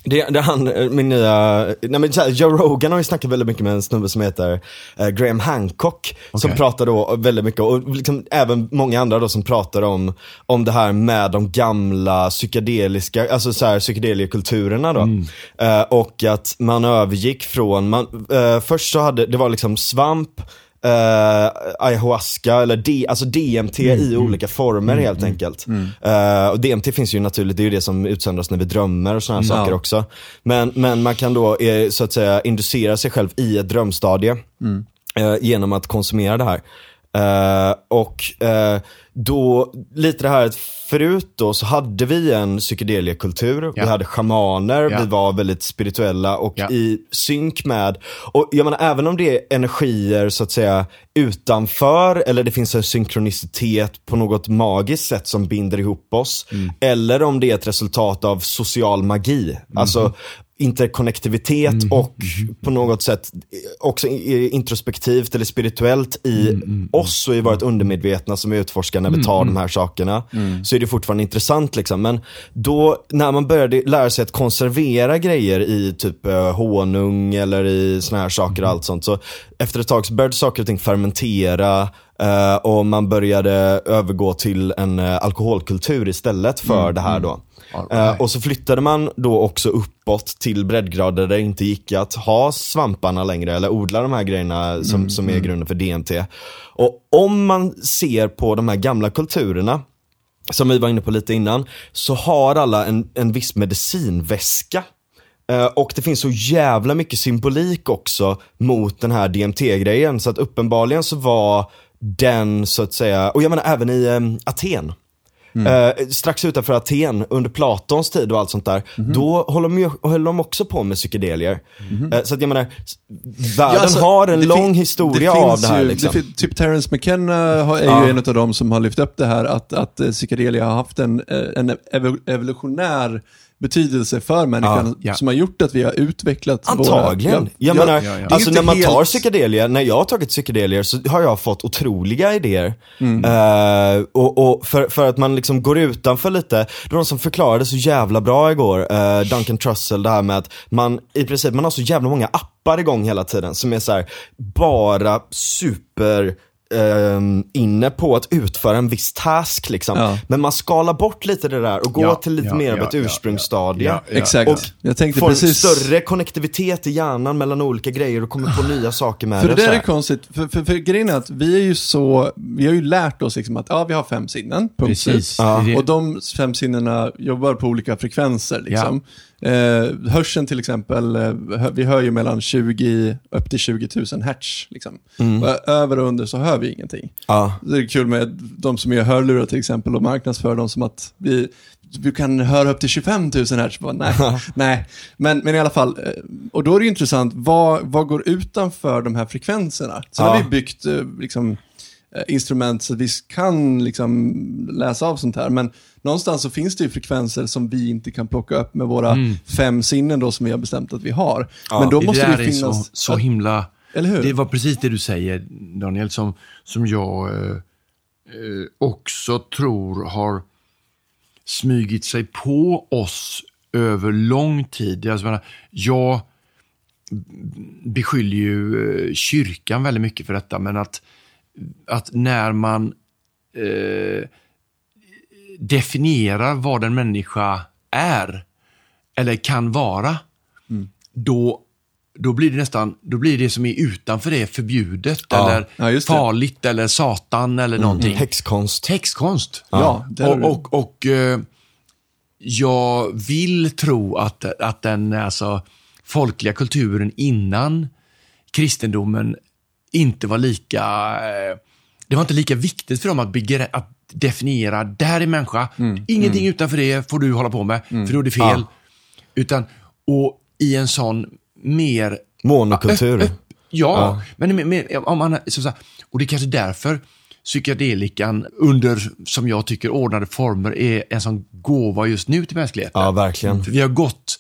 det, det han, eh, min nya, nej men så här, Joe Rogan har ju snackat väldigt mycket med en snubbe som heter eh, Graham Hancock. Som Okej. pratar då väldigt mycket, och liksom även många andra då som pratar om, om det här med de gamla psykedeliska, alltså så här psykedeliekulturerna då. Eh, och att man övergick från, man, eh, först så hade, det var liksom svamp, eh, ayahuasca eller D, alltså DMT i olika former helt enkelt. Eh, och DMT finns ju naturligt, det är ju det som utsöndras när vi drömmer och sådana saker Ja. också. Men, men man kan då eh, så att säga inducera sig själv i ett drömstadie eh, genom att konsumera det här. Eh, och eh, då, lite det här att förut då så hade vi en psykedeliekultur, Ja. vi hade schamaner, Ja. vi var väldigt spirituella och Ja. i synk med, och jag menar även om det är energier så att säga utanför, eller det finns en synkronicitet på något magiskt sätt som binder ihop oss, Mm. eller om det är ett resultat av social magi, alltså interkonnektivitet Mm. och på något sätt också i- introspektivt eller spirituellt i Mm, oss och i vårt undermedvetna som vi utforskar när vi tar de här sakerna. Mm. Så är det fortfarande intressant liksom. Men då när man började lära sig att konservera grejer i typ eh, honung eller i såna här saker Mm. och allt sånt. Så efter ett tag så började saker och ting fermentera eh, och man började övergå till en eh, alkoholkultur istället för det här då. Eh, right. och så flyttade man då också uppåt till breddgrader där det inte gick att ha svamparna längre eller odla de här grejerna som, som är grunden för DMT. Och om man ser på de här gamla kulturerna, som vi var inne på lite innan, så har alla en, en viss medicinväska. Eh, och det finns så jävla mycket symbolik också mot den här DMT-grejen. Så att uppenbarligen så var den så att säga, och jag menar även i eh, Aten. Eh, strax utanför Aten, under Platons tid och allt sånt där, då håller de, ju, håller de också på med psykedelier. Eh, så att jag menar, världen alltså, har en det lång historia det av det här. ju- liksom. fin- typ Terence McKenna har- är Ja. ju en av de som har lyft upp det här, att, att eh, psykedelia har haft en, eh, en evo- evolutionär betydelse för människan Ja, ja. som har gjort att vi har utvecklat Antagligen. våra... jag ja, menar, är alltså när man tar helt- psykedelier, när jag har tagit psykedelier så har jag fått otroliga idéer. Mm. Eh, och, och för, för att man liksom går utanför lite, det var någon som förklarade så jävla bra igår, eh, Duncan Trussell, det här med att man i princip, man har så jävla många appar igång hela tiden som är så här, bara super ehm, inne på att utföra en viss task liksom. Ja. Men man skalar bort lite det där och går Ja, till lite ja, mer av ett ja, ursprungsstadie. ja, ja. Exakt. Och jag tänkte får precis... större konnektivitet i hjärnan mellan olika grejer och kommer på nya saker med För det. det där är konstigt, för, för, för grejen är att vi är ju så, vi har ju lärt oss liksom att ja, vi har fem sinnen, punkt Precis. Det det. Och de fem sinnena jobbar på olika frekvenser. Liksom. Eh, hörseln till exempel, eh, vi hör ju mellan 20 upp till 20 000 hertz. Liksom. Mm. Över och under så hör vi ingenting. Ja. Det är kul med de som gör hörlurar till exempel och marknadsför dem som att vi, vi kan höra upp till 25 000 hertz. Bara, nej, nej. Men, men i alla fall, eh, och då är det intressant, vad, vad går utanför de här frekvenserna? Så Ja. har vi byggt eh, liksom, instrument så att vi kan liksom, läsa av sånt här, men någonstans så finns det ju frekvenser som vi inte kan plocka upp med våra fem sinnen då som vi har bestämt att vi har. men då måste det är finnas... så, så himla... Eller hur? Det var precis det du säger, Daniel, som, som jag eh, eh, också tror har smugit sig på oss över lång tid. Alltså, jag, menar, jag beskyller ju eh, kyrkan väldigt mycket för detta, men att, att när man eh, definierar vad en människa är, eller kan vara, då, då blir det nästan, då blir det som är utanför det förbjudet, Ja. eller Ja, farligt, eller satan, eller någonting. Häxkonst. Textkonst. Ja, du- och, och, och eh, jag vill tro att, att den alltså, folkliga kulturen innan kristendomen inte var lika... Eh, det var inte lika viktigt för dem att, begre- att definiera, det här är människa, Mm. ingenting utanför det får du hålla på med, för då är det fel. Ja. Utan, och i en sån mer Monokultur. Ö- ö- Ja, men med, med, om man, så, så, och det är kanske därför psykedelikan under, som jag tycker, ordnade former är en sån gåva just nu till mänskligheten. Ja, verkligen. För vi har gått,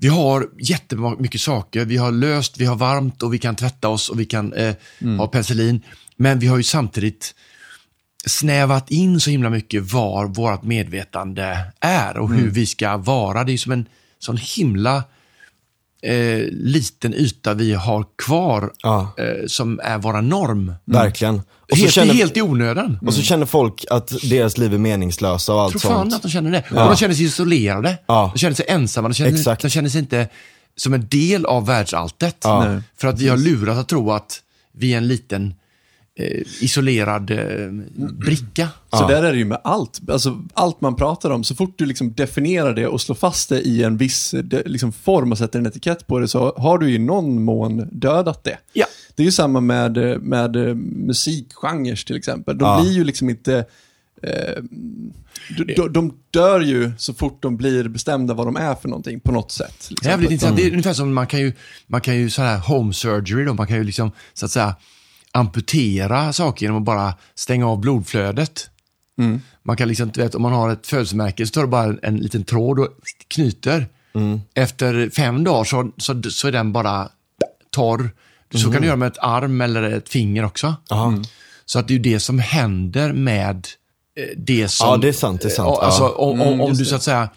vi har jättemycket saker, vi har löst, vi har varmt och vi kan tvätta oss och vi kan eh, ha penicillin. Men vi har ju samtidigt snävat in så himla mycket var vårt medvetande är och hur vi ska vara. Det är som en sån himla eh, liten yta vi har kvar Ja. eh, som är våra norm. Verkligen. Och så, Helt, känner, helt i onödan. och så känner folk att deras liv är meningslösa och allt Jag tror fan sånt. att de känner det. Och de känner sig isolerade. Ja. De känner sig ensamma. De känner, Exakt. de känner sig inte som en del av världsalltet. Ja. För att vi har lurat att tro att vi är en liten isolerad eh, bricka. Så där är det ju med allt. Alltså, allt man pratar om, så fort du liksom definierar det och slår fast det i en viss de, liksom form och sätter en etikett på det så har du i någon mån dödat det. Ja. Det är ju samma med, med eh, musikgenrer till exempel. De Ja. blir ju liksom inte... Eh, de, de, dör ju så fort de blir bestämda vad de är för någonting på något sätt. Det är Liksom. intressant. Det är ungefär som man kan ju, man kan ju så här home surgery då, man kan ju liksom så att säga amputera saker genom att bara stänga av blodflödet. Man kan liksom, vet, om man har ett födelsemärke så tar du bara en, en liten tråd och knyter. Efter fem dagar så, så, så är den bara torr. Så kan du göra med ett arm eller ett finger också. Ja. Så att det är det som händer med eh, det som... Ja, det är sant, det är sant. Alltså, Ja. om, Mm, om, om just du så att säga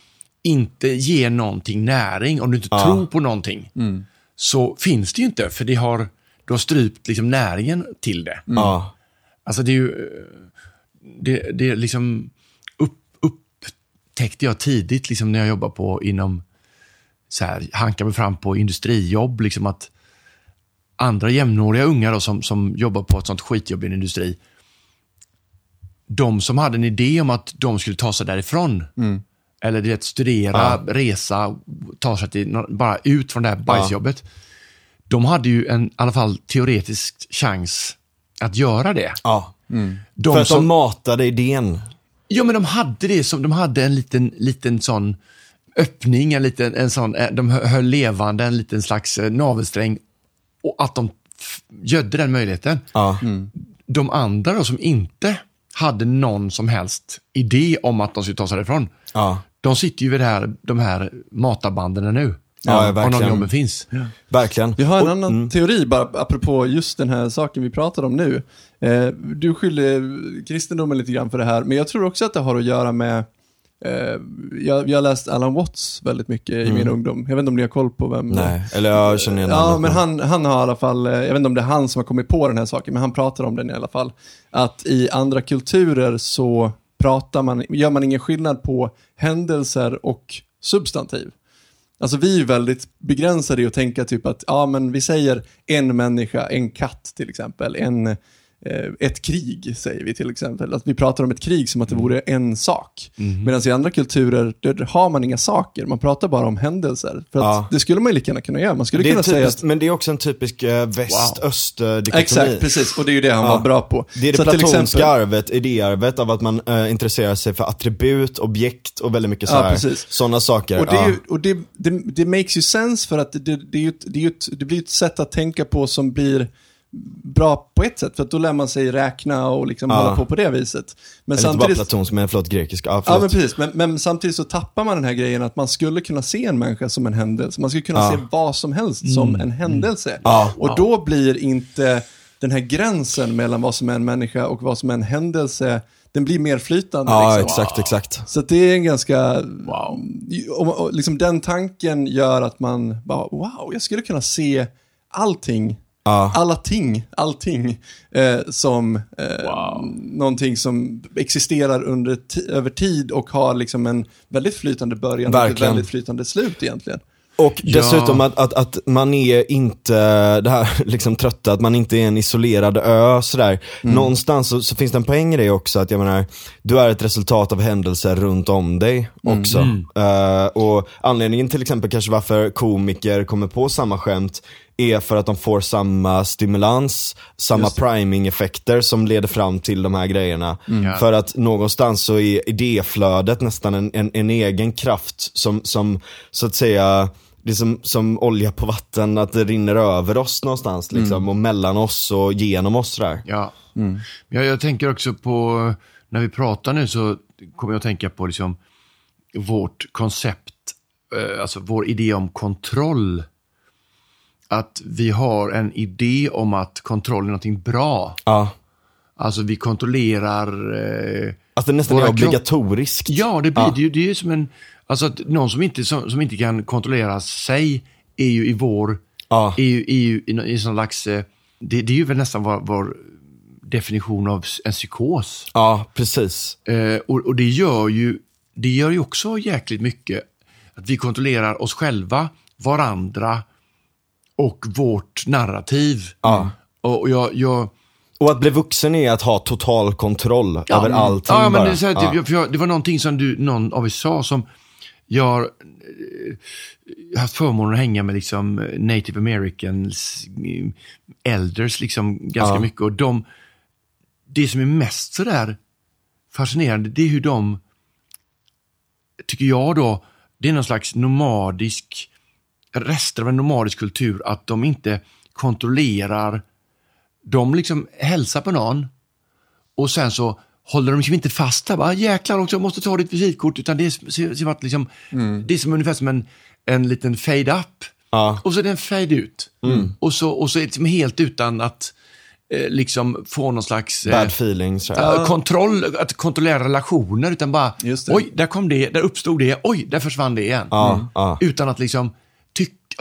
inte ger någonting näring, om du inte Ja. tror på någonting, Mm. så finns det ju inte, för det har, du har strypt liksom näringen till det. Ja. Alltså det är ju, eh, det, det är liksom, upp, upptäckte jag tidigt liksom när jag jobbade på inom, så här, hankade mig fram på industrijobb, liksom att andra jämnåriga unga då, som, som jobbar på ett sånt skitjobb i en industri, de som hade en idé om att de skulle ta sig därifrån, eller du vet, studera, Ja. resa, ta sig till, bara ut från det här bajsjobbet, de hade ju en, i alla fall teoretisk chans att göra det. ja. De För att som, de matade idén. Ja, men de hade det som, de hade en liten, liten sån öppning, en liten, en sån, eh, de hö- höll levande en liten slags eh, navelsträng och att de gödde den möjligheten. Ja. De andra då som inte hade någon som helst idé om att de skulle ta sig därifrån, Ja. de sitter ju vid det här, de här matarbanden nu. Ja, om verkligen. de jobben finns. Verkligen. Vi har en Och- annan teori, bara apropå just den här saken vi pratar om nu. Eh, du skyller kristendomen lite grann för det här, men jag tror också att det har att göra med eh, jag, jag har läst Alan Watts väldigt mycket i min ungdom. Jag vet inte om ni har koll på vem... Nej, eller jag känner igen Ja, men han, han har i alla fall, eh, jag vet inte om det är han som har kommit på den här saken, men han pratar om den i alla fall. Att i andra kulturer så pratar man, gör man ingen skillnad på händelser och substantiv. Alltså vi är ju väldigt begränsade i att tänka typ att, ja men vi säger en människa, en katt till exempel, en, eh, ett krig säger vi till exempel. Att vi pratar om ett krig som att det vore en sak. Medan i andra kulturer, där har man inga saker, man pratar bara om händelser. För att Ja. det skulle man ju lika gärna kunna göra. Man skulle Det är kunna säga typiskt, att Men det är också en typisk eh, väst-öst-dikotomi. Exakt, precis. Och det är ju det han Ja. var bra på. Det är det Så platonska exempel- arvet, idéarvet av att man eh, intresserar sig för attribut, objekt och väldigt mycket Ja, sådana saker. Och, det, är ja. ju, och det, det, det makes ju sense för att det, det, är ju ett, det, är ett, det blir ett sätt att tänka på som blir bra på ett sätt, för att då lär man sig räkna och liksom Ja. hålla på på det viset. Men Eller inte bara samtidigt, platonsk, men förlåt, grekisk. Ja, ja, förlåt. men precis, men, men samtidigt så tappar man den här grejen att man skulle kunna se en människa som en händelse. Man skulle kunna Ja. se vad som helst som en händelse. Ja. Och då blir inte den här gränsen mellan vad som är en människa och vad som är en händelse, den blir mer flytande. Ja, liksom. exakt, exakt. Så att det är en ganska... Wow. Och, och, liksom den tanken gör att man bara, wow, jag skulle kunna se allting, Ja. alla ting, allting eh, som eh, Wow. någonting som existerar under över tid och har liksom en väldigt flytande början och ett Verkligen. väldigt flytande slut egentligen. Och Ja. dessutom att, att, att man är inte, det här liksom trötta, att man inte är en isolerad ö sådär. Mm. Någonstans så, så finns det en poäng i det också, att jag menar, du är ett resultat av händelser runt om dig också. Mm. Eh, och anledningen till exempel kanske varför komiker kommer på samma skämt är för att de får samma stimulans, samma priming-effekter som leder fram till de här grejerna. Mm. För att någonstans så är idéflödet nästan en, en, en egen kraft som, som så att säga det är som, som olja på vatten, att det rinner över oss någonstans liksom, och mellan oss och genom oss sådär. Ja. Jag, jag tänker också på, när vi pratar nu så kommer jag att tänka på liksom vårt koncept, eh, alltså vår idé om kontroll. Att vi har en idé om att kontroll är någonting bra. Ja. Alltså vi kontrollerar... Eh, Att det nästan är obligatoriskt. ja, det blir Ja. det ju. Det är ju som en... Alltså att någon som inte, som, som inte kan kontrollera sig är ju i vår... Ja. Är ju, är ju i, i sån slags... Eh, det, det är ju väl nästan vår, vår definition av en psykos. Ja, precis. Eh, och, och det gör ju det gör ju också jäkligt mycket att vi kontrollerar oss själva, varandra och vårt narrativ. Ja. Och, jag, jag, Och att bli vuxen är att ha total kontroll över allting Ja, men det, är så här, ja. det, för jag, det var någonting som du, någon av er sa som jag har eh, haft förmånen att hänga med liksom eh, native americans, eh, elders liksom ganska Ja. mycket. Och de, det som är mest sådär fascinerande, det är hur de, tycker jag då, det är någon slags nomadisk, rester av en nomadisk kultur, att de inte kontrollerar, de liksom hälsar på någon, och sen så håller de liksom inte fast där, bara jäklar också, jag måste ta ditt visitkort, utan det är, ser att liksom, det är som ungefär som en, en liten fade-up. Ja. Och så är det en fade ut. Och, så, och så är det liksom helt utan att eh, liksom få någon slags eh, Bad feelings. eh, kontroll, att kontrollera relationer, utan bara, oj, där kom det, där uppstod det, oj, där försvann det igen. Ja, ja. Utan att liksom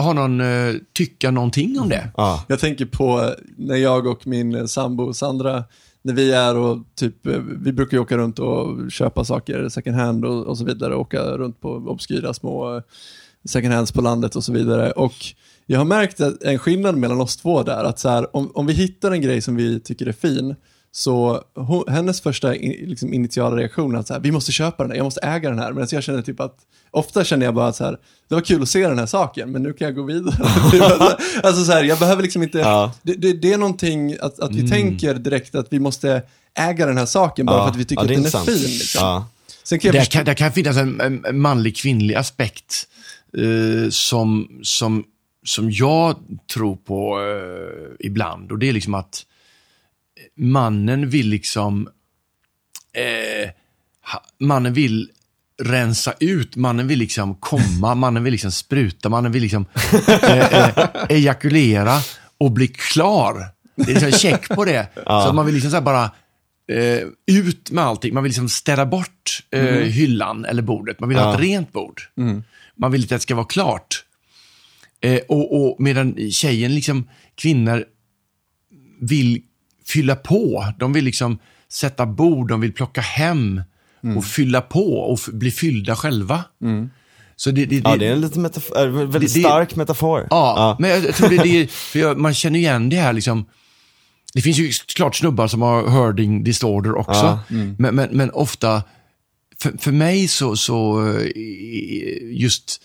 tyck, ha någon, eh, tycka någonting om det. Ja. Jag tänker på eh, när jag och min eh, sambo Sandra, när vi är och typ, vi brukar ju åka runt och köpa saker second hand och, och så vidare, åka runt på obskyra små second hands på landet och så vidare. Och jag har märkt en skillnad mellan oss två där, att så här, om, om vi hittar en grej som vi tycker är fin, så hon, hennes första in, liksom initiala reaktion är att så här, vi måste köpa den här, jag måste äga den här. Medan jag känner typ att, ofta känner jag bara att så här, det var kul att se den här saken, men nu kan jag gå vidare. Typ, alltså, så här, jag behöver liksom inte, Ja. det, det, det är någonting att, att vi tänker direkt att vi måste äga den här saken bara Ja. för att vi tycker Ja, det att den är fin. Liksom. Ja. Sen kan förstå, kan, där kan finnas en, en manlig kvinnlig aspekt eh, som, som, som jag tror på eh, ibland. Och det är liksom att mannen vill liksom eh, ha, mannen vill rensa ut, mannen vill liksom komma, mannen vill liksom spruta, mannen vill liksom eh, eh, ejakulera och bli klar. Det är liksom check på det. Så att man vill liksom bara eh, ut med allting. Man vill liksom städa bort eh, hyllan eller bordet. Man vill ha Ja. ett rent bord. Man vill inte att det ska vara klart. Eh, och, och medan tjejen, liksom, kvinnor, vill fylla på. De vill liksom sätta bord, de vill plocka hem och fylla på och bli fyllda själva. Så det, det, ja, det är en lite metafor, väldigt det- det- stark metafor. Ja, men jag, tror det är det, för jag, man känner igen det här liksom. Det finns ju klart snubbar som har herding disorder också. Ja, men, men, men ofta, för, för mig så, så eh, just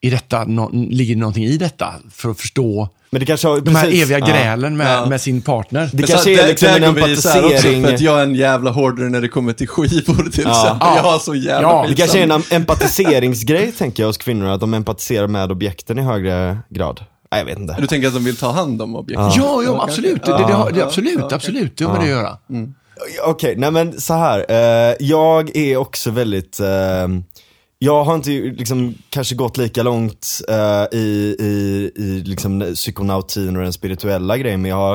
i detta, nå- ligger det någonting i detta för att förstå Men det kanske har, de här precis, eviga ja. grälen med, Ja. med sin partner. Det Men kanske så- är liksom där en också, empatisering. För att jag är en jävla hårdare när det kommer till skivor till Ja. exempel. Jag har så jävla Ja. Det kanske är en empatiseringsgrej tänker jag hos kvinnor, att de empatiserar med objekten i högre grad. Nej, jag vet inte. Du tänker att de vill ta hand om objektet? Ja, ja, absolut. Det, det, det, Ja, absolut, ja, absolut. Det har med det att göra. Okej, nej men så här. Eh, jag är också väldigt, eh, jag har inte liksom kanske gått lika långt uh, i, i, i liksom psykonautin och den spirituella grejen, men jag har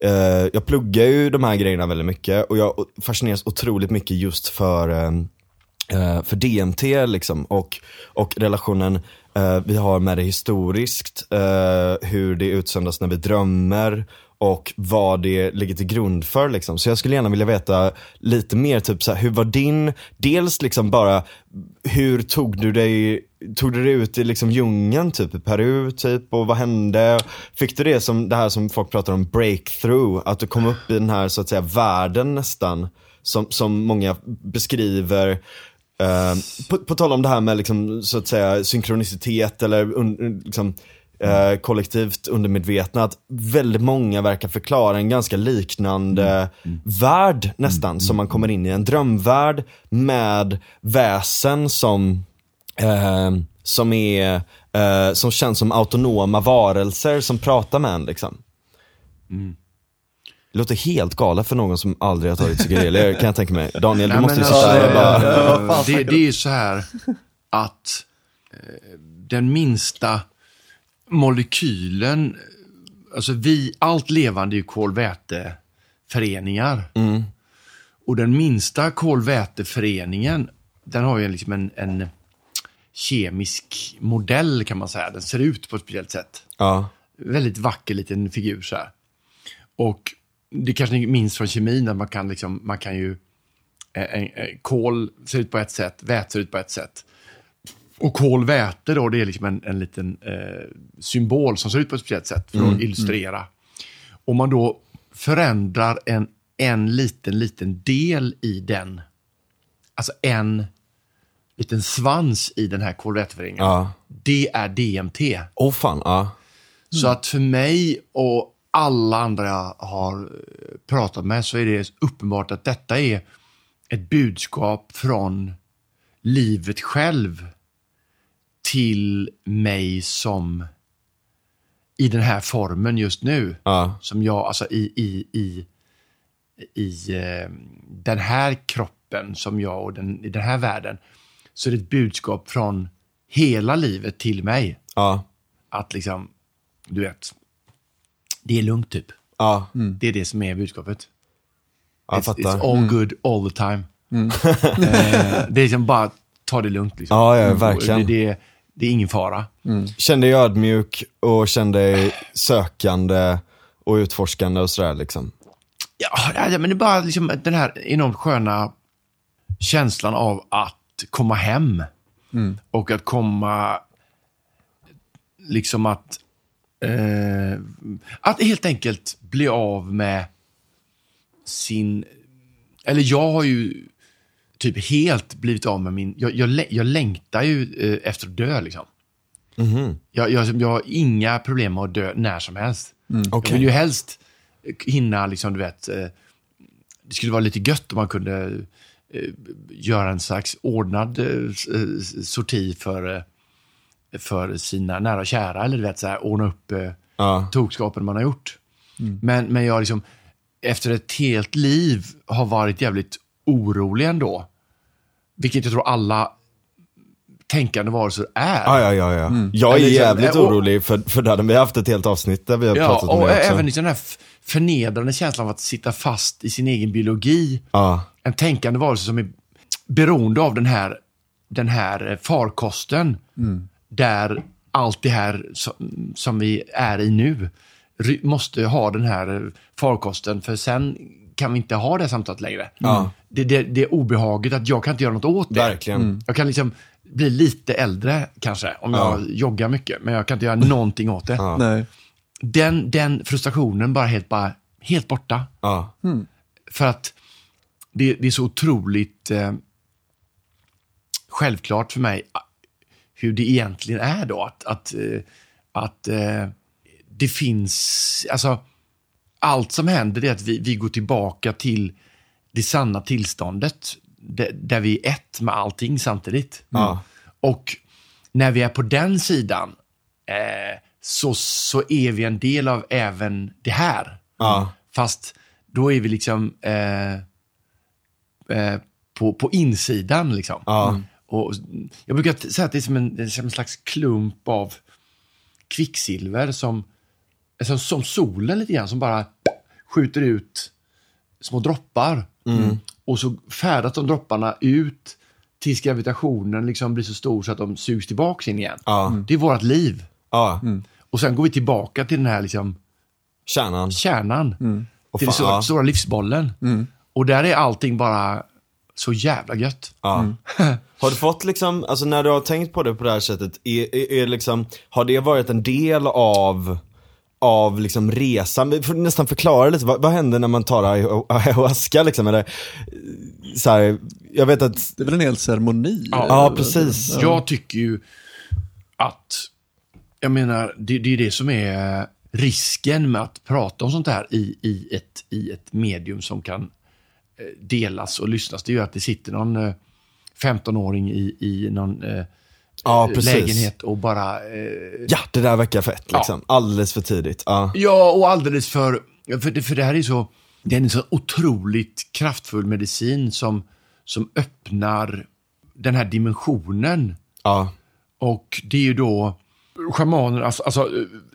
eh, jag pluggar ju de här grejerna väldigt mycket och jag fascineras otroligt mycket just för uh, för DMT liksom och, och relationen vi har med det historiskt, hur det utsöndras när vi drömmer och vad det ligger till grund för liksom. Så jag skulle gärna vilja veta lite mer, typ så här, hur var din, dels liksom bara, hur tog du dig Tog du dig ut i liksom djungeln, typ i Peru, typ, och vad hände? Fick du det som, det här som folk pratar om, breakthrough? Att du kom upp i den här, så att säga, världen nästan, som, som många beskriver Eh, på, på tal om det här med liksom, så att säga synkronicitet eller un, liksom, eh, kollektivt undermedvetna, att väldigt många verkar förklara en ganska liknande värld nästan, som man kommer in i. En drömvärld med väsen som eh, som är, eh, som känns som autonoma varelser som pratar med en liksom. Det låter helt galet för någon som aldrig har tagit psykedelier kan jag tänka mig. Daniel, du Nej, måste ju sitta alltså, här och bara... fan det, det är ju så här att eh, den minsta molekylen, alltså vi, allt levande är ju kolväteföreningar. Mm. Och den minsta kolväteföreningen, den har ju liksom en, en kemisk modell kan man säga. Den ser ut på ett speciellt sätt. Ja. Väldigt vacker liten figur så här. Och det kanske ni minns från kemin, att man kan, liksom, man kan ju... eh, En, en, kol ser ut på ett sätt, väte ser ut på ett sätt. Och kolväte då, det är liksom en, en liten eh, symbol som ser ut på ett speciellt sätt för att illustrera. Om man då förändrar en, en liten, liten del i den, alltså en liten svans i den här kolväteföreningen, Ja. det är DMT. Åh oh, fan, ja. Så att för mig och alla andra jag har eh, pratat med så är det uppenbart att detta är ett budskap från livet själv till mig som i den här formen just nu. Ja. Som jag, alltså i, i, i, i eh, den här kroppen som jag och den, i den här världen. Så är det ett budskap från hela livet till mig. Ja. Att liksom, du vet, det är lugnt typ. Ja. Det är det som är budskapet. Jag it's, fattar. it's all good all the time. eh, det är liksom bara, ta det lugnt liksom. Ja, ja, verkligen. Det, det, det är ingen fara. Känn dig ödmjuk och känn dig sökande och utforskande och sådär liksom. Ja, men det är bara liksom den här enormt sköna känslan av att komma hem. Och att komma, liksom att, eh, att helt enkelt bli av med sin, eller jag har ju typ helt blivit av med min, jag, jag, jag längtar ju eh, efter att dö liksom. Jag, jag, jag har inga problem med att dö när som helst. Jag Okej. vill ju helst hinna, liksom, du vet, eh, det skulle vara lite gött om man kunde eh, göra en slags ordnad eh, sorti för, för sina nära och kära, eller du vet, så här, ordna upp eh, Ja. tokskapen man har gjort. Men, men jag liksom, efter ett helt liv har varit jävligt orolig ändå. Vilket jag tror alla tänkande varelser är. Ja, ja, ja, ja. Jag är liksom, jävligt och- orolig för, för det. hade Vi haft ett helt avsnitt där vi har Ja, pratat om och det också. även liksom den här förnedrande känslan av att sitta fast i sin egen biologi. Ja, En tänkande varelse som är beroende av den här, den här farkosten. Där allt det här som, som vi är i nu måste ha den här farkosten. För sen kan vi inte ha det samtalet längre. Ja. Det, det, det är obehaget att jag kan inte göra något åt det. verkligen. Jag kan liksom bli lite äldre kanske, om Ja. jag joggar mycket. Men jag kan inte göra någonting åt det. Ja. Nej. Den, den frustrationen bara helt, bara helt borta. Ja. För att det, det är så otroligt eh, självklart för mig ah, hur det egentligen är då. Att, att, eh, att eh, det finns, alltså allt som händer är att vi, vi går tillbaka till det sanna tillståndet. Där, vi är ett med allting samtidigt. Ja. Och när vi är på den sidan eh, så, så är vi en del av även det här. Ja. Fast då är vi liksom eh, eh, på, på insidan. Liksom. Ja. Och jag brukar säga att det är som en, som en slags klump av kvicksilver som, alltså, som solen lite grann, som bara skjuter ut små droppar. Och så färdas de dropparna ut tills gravitationen liksom blir så stor så att de sugs tillbaka in igen. Ja. Det är vårt liv. Ja. Och sen går vi tillbaka till den här liksom, Kärnan. kärnan. Och Till den stora, stora livsbollen. Och där är allting bara så jävla gött. Ja. Har du fått liksom, alltså när du har tänkt på det på det här sättet, är, är, är liksom, har det varit en del av av liksom resan, vi får nästan förklara lite, vad, vad händer när man tar ayahu- ayahuasca liksom? Eller, så här, jag vet att, Det är väl en hel ceremoni? Ja. ja precis. Jag tycker ju att, jag menar, det, det är det som är risken med att prata om sånt här i, i, ett, i ett medium som kan eh, delas och lyssnas. Det är ju att det sitter någon eh, 15-åring i, i någon eh, Ja, precis. lägenhet och bara eh, Ja, det där verkar fett liksom. Alldeles för tidigt. Ja. Ja, och alldeles för... För det, för det här är så... Det är en så otroligt kraftfull medicin som, som öppnar den här dimensionen. Ja. Och det är ju då schamaner, alltså, alltså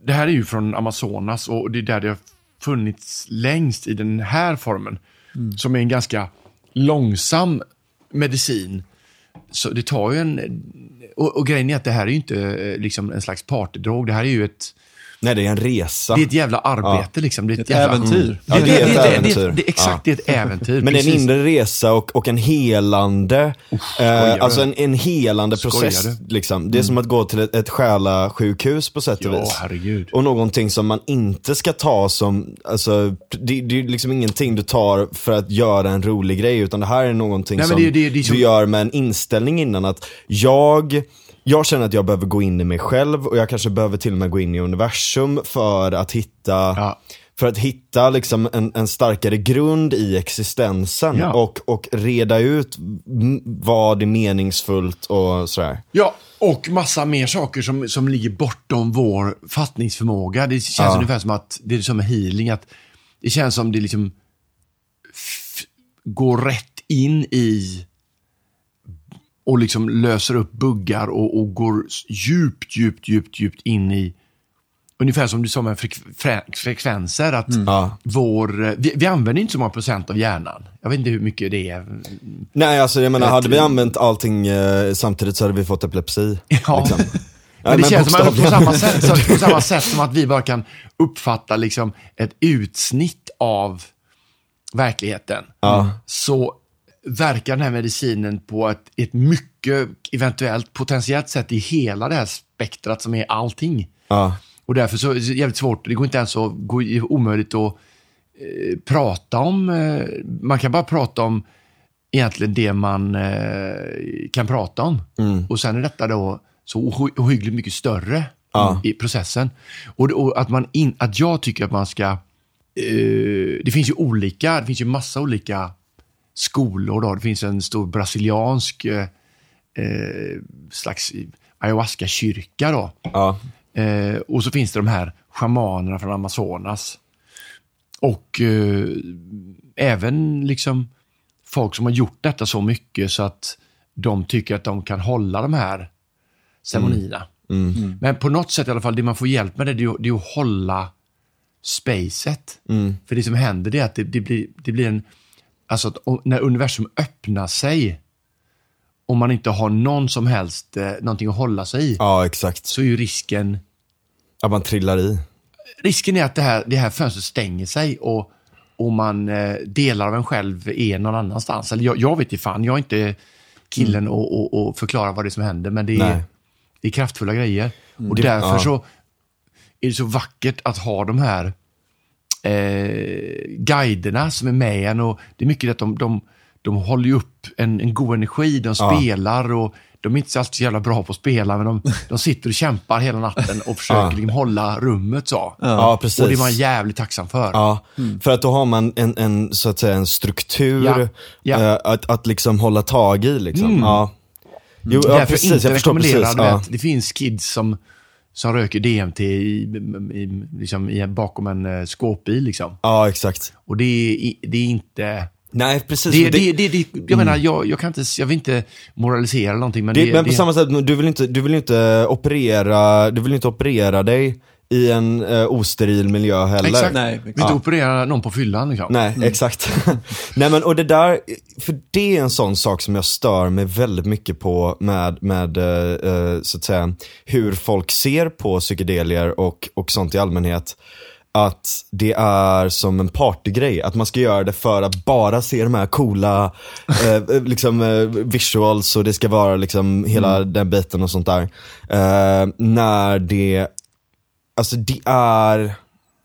det här är ju från Amazonas och det är där det har funnits längst i den här formen. Som är en ganska långsam medicin. Så det tar ju en... Och, och grejen är att det här är ju inte eh, liksom en slags partydrog. Det här är ju ett... Nej, det är en resa. Det är ett jävla arbete liksom. Det är ett, Ett jävla, äventyr. Ja, det är ett det, det, äventyr. det, exakt, det är ett äventyr. Men det är en inre resa och, och en helande, skojar eh, alltså en, en helande Skojar process. du? Liksom. Det är som att gå till ett, ett själasjukhus på sätt och Ja, vis. herregud. Och någonting som man inte ska ta som, alltså, det, det är liksom ingenting du tar för att göra en rolig grej, utan det här är någonting Nej, som det- det- det är som- du gör med en inställning innan att jag, jag känner att jag behöver gå in i mig själv och jag kanske behöver till och med gå in i universum för att hitta Ja. för att hitta liksom en, en starkare grund i existensen Ja. och, och reda ut vad är meningsfullt och sådär. Ja, och massa mer saker som, som ligger bortom vår fattningsförmåga. Det känns Ja. ungefär som att det är som healing, att det känns som det liksom går rätt in i och liksom löser upp buggar och, och går djupt, djupt, djupt, djupt in i Ungefär som du sa med frek fre- frekvenser, att Ja. vår, vi, vi använder inte så många procent av hjärnan. Jag vet inte hur mycket det är. Nej alltså jag menar, hade vi använt allting eh, samtidigt så hade vi fått epilepsi. Ja. Liksom. Men det men känns som att på samma, sätt, så, på samma sätt som att vi bara kan uppfatta liksom ett utsnitt av verkligheten. Ja. Så verkar den här medicinen på ett, ett mycket, eventuellt, potentiellt sätt i hela det här spektrat som är allting. Ja. Och därför så är det jävligt svårt, det går inte ens att, gå, omöjligt att eh, prata om, eh, man kan bara prata om egentligen det man eh, kan prata om. Och sen är detta då så ohy- ohyggligt mycket större Ja. i processen. Och, och att, man in, att jag tycker att man ska, eh, det finns ju olika, det finns ju massa olika skolor då. Det finns en stor brasiliansk eh, eh, slags ayahuasca-kyrka då. Ja. Eh, och så finns det de här shamanerna från Amazonas. Och eh, även liksom folk som har gjort detta så mycket så att de tycker att de kan hålla de här ceremonierna. Men på något sätt i alla fall, det man får hjälp med det, det är, det är att hålla spacet. För det som händer det är att det, det, blir, det blir en... Alltså att när universum öppnar sig, om man inte har någon som helst, eh, någonting att hålla sig i, ja, exakt. så är ju risken Att man trillar i. risken är att det här, det här fönstret stänger sig och, och man eh, delar av en själv är någon annanstans. Eller jag, jag vet inte fan, jag är inte killen och, och, och förklara vad det är som händer, men det är, Nej. det är kraftfulla grejer. Och Det- därför ja. så är det så vackert att ha de här eh, guiderna som är med en och det är mycket att de, de, de håller ju upp en, en god energi, de Ja. spelar och de är inte alltid så jävla bra på att spela, men de, de sitter och kämpar hela natten och försöker Ja. liksom hålla rummet så. Ja, precis. Och det är man jävligt tacksam för. Ja, för att då har man en, en, så att säga, en struktur Ja, ja. eh, att, att liksom hålla tag i. Liksom. Mm. Ja. Jo, ja, Därför precis, inte jag förstår precis. Ja. det finns kids som, som röker DMT i, i, liksom i, bakom en eh, skåpbil. Liksom. ja, exakt. Och det är, det är inte... Nej, precis. Det, det, det, det, jag menar, jag, jag, kan inte, jag vill inte moralisera någonting, men men på samma sätt, du vill inte, du vill inte operera, du vill inte operera dig i en eh, osteril miljö heller. Exakt. Nej, vill inte operera någon på fyllan. Liksom. Nej, exakt. Nej men och det där, för det är en sån sak som jag stör mig väldigt mycket på med, med eh, eh, så att säga, hur folk ser på psykedelier och, och sånt i allmänhet. Att det är som en partygrej, att man ska göra det för att bara se de här coola eh, liksom, eh, visuals och det ska vara liksom hela den biten och sånt där. Eh, när det, alltså det är,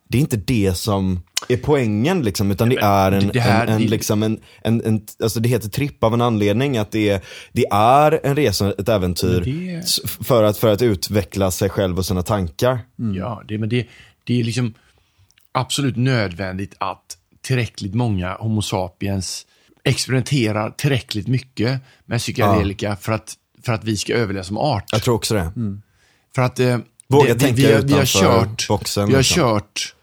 det är inte det som är poängen liksom, utan det är en, det här- en, en, liksom en, en, en, alltså det heter tripp av en anledning, att det är, det är en resa, ett äventyr, det- för, att, för att utveckla sig själv och sina tankar. Ja, det, men det, det är liksom absolut nödvändigt att tillräckligt många Homo sapiens experimenterar tillräckligt mycket med psykedelika för, att, för att vi ska överleva som art. Jag tror också det. För att eh, Våga det, tänka vi, vi, har, vi har kört, boxen, Vi har liksom. kört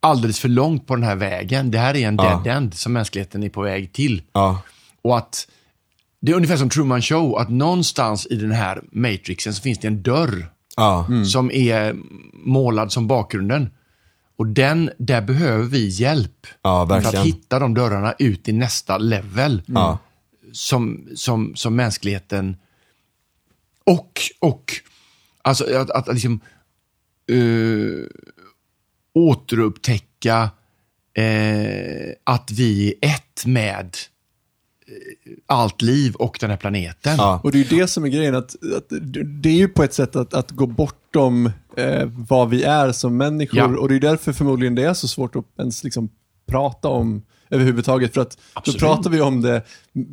alldeles för långt på den här vägen. Det här är en Ja. dead end som mänskligheten är på väg till. Ja, Och att det är ungefär som Truman Show, att någonstans i den här matrixen så finns det en dörr ja, som är målad som bakgrunden. Och den, där behöver vi hjälp. ja För att hitta de dörrarna ut i nästa level. Ja. Som, som, som mänskligheten och, och alltså att, att liksom eh, återupptäcka eh, att vi är ett med eh, allt liv och den här planeten. Ja. Och det är ju det som är grejen, att, att det är ju på ett sätt att, att gå bortom eh, vad vi är som människor. Ja. Och det är därför förmodligen det är så svårt att ens liksom prata om överhuvudtaget. För att Absolut. då pratar vi om det,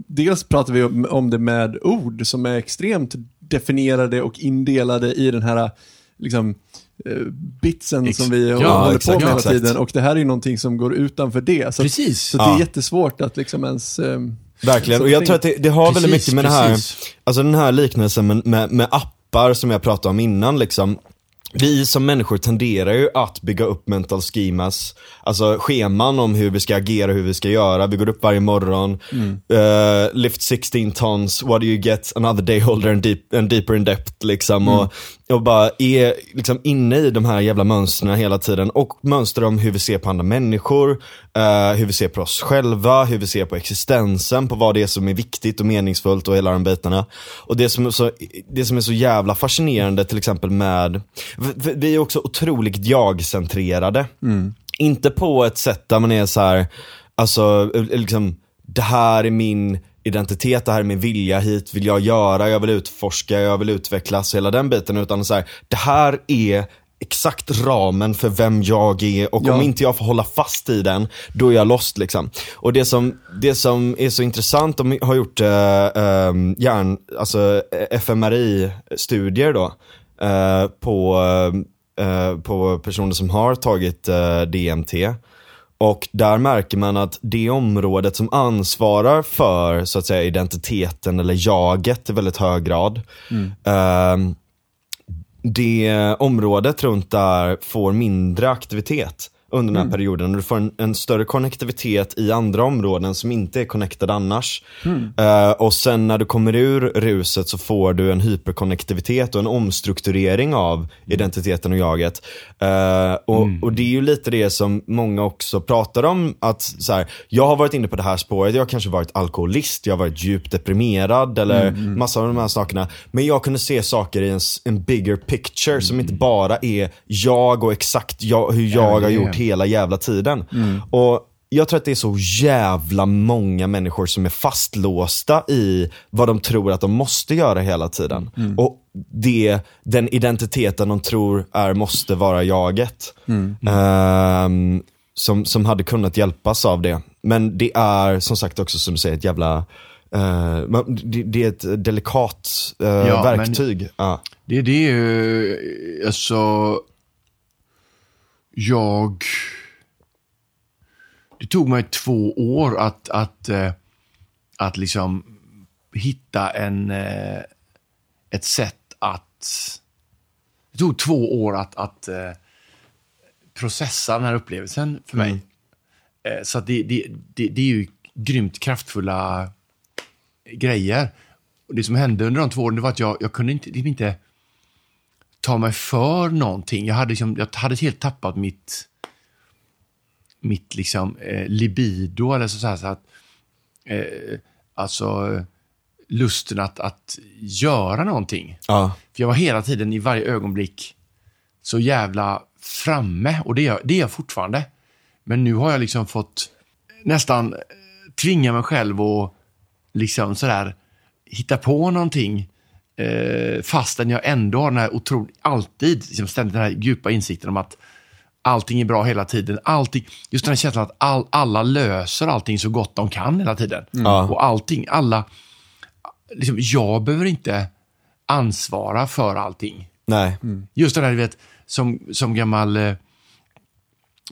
dels pratar vi om, om det med ord som är extremt definierade och indelade i den här liksom, eh, bitsen Ex- som vi Ja, håller exakt, på med hela exakt. tiden. Och det här är ju någonting som går utanför det. Så, Precis. så det Ja. är jättesvårt att liksom ens... Eh, Verkligen, och jag tror att det, det har väldigt Precis, mycket med det här, precis. alltså den här liknelsen med, med, med appar som jag pratade om innan liksom. Vi som människor tenderar ju att bygga upp mental schemas, alltså scheman om hur vi ska agera, hur vi ska göra. Vi går upp varje morgon, eh, lift 16 tons, what do you get, another day older and, deep, and deeper in depth liksom. Och, och bara är liksom inne i de här jävla mönstren hela tiden och mönster om hur vi ser på andra människor, eh, hur vi ser på oss själva, hur vi ser på existensen, på vad det är som är viktigt och meningsfullt och hela de bitarna. Och det som är så, det som är så jävla fascinerande till exempel med, vi är också otroligt jag-centrerade. Inte på ett sätt där man är så här, alltså eh, liksom, det här är min identitet, det här är min vilja, hit vill jag göra, jag vill utforska, jag vill utvecklas, hela den biten. Utan så här, det här är exakt ramen för vem jag är och Ja. om inte jag får hålla fast i den, då är jag lost liksom. Och det som, det som är så intressant, de har gjort äh, hjärn, alltså fMRI-studier då, eh, på, eh, på personer som har tagit eh, DMT. Och där märker man att det området som ansvarar för så att säga identiteten eller jaget i väldigt hög grad. ehm, det området runt där får mindre aktivitet under den här perioden. Och du får en, en större konnektivitet i andra områden som inte är connected annars. Eh, och sen när du kommer ur ruset så får du en hyperkonnektivitet och en omstrukturering av identiteten och jaget. Eh, och, och det är ju lite det som många också pratar om. Att så här, jag har varit inne på det här spåret, jag har kanske varit alkoholist, jag har varit djupt deprimerad eller massa av de här sakerna. Men jag kunde se saker i en, en bigger picture som inte bara är jag och exakt jag, hur jag har det hela jävla tiden. Och jag tror att det är så jävla många människor som är fastlåsta i vad de tror att de måste göra hela tiden. Och det, den identiteten de tror är måste vara jaget. Ehm, som, som hade kunnat hjälpas av det. Men det är som sagt också som du säger ett jävla man- det, det är ett delikat eh, Ja, men- verktyg. Ja. Det, det är ju, alltså, jag, det tog mig två år att, att, eh, att liksom hitta en, eh, ett sätt att, det tog två år att, att eh, processa den här upplevelsen för mig. Eh, Så det, det, det, det är ju grymt kraftfulla grejer. Och det som hände under de två åren det var att jag, jag kunde inte, liksom inte ta mig för någonting. Jag hade, liksom, jag hade helt tappat mitt, mitt liksom, eh, libido, eller så, så, här, så att, eh, alltså lusten att, att göra någonting. Ja. För jag var hela tiden i varje ögonblick så jävla framme och det är, det är jag fortfarande. Men nu har jag liksom fått nästan eh, tvinga mig själv att liksom sådär hitta på någonting eh, fastän jag ändå har den här otroligt, alltid liksom ständigt den här djupa insikten om att allting är bra hela tiden. Allting, just den här känslan att all, alla löser allting så gott de kan hela tiden. Ja. Och allting, alla, liksom, jag behöver inte ansvara för allting. Nej. Just det där, du vet, som, som gammal eh,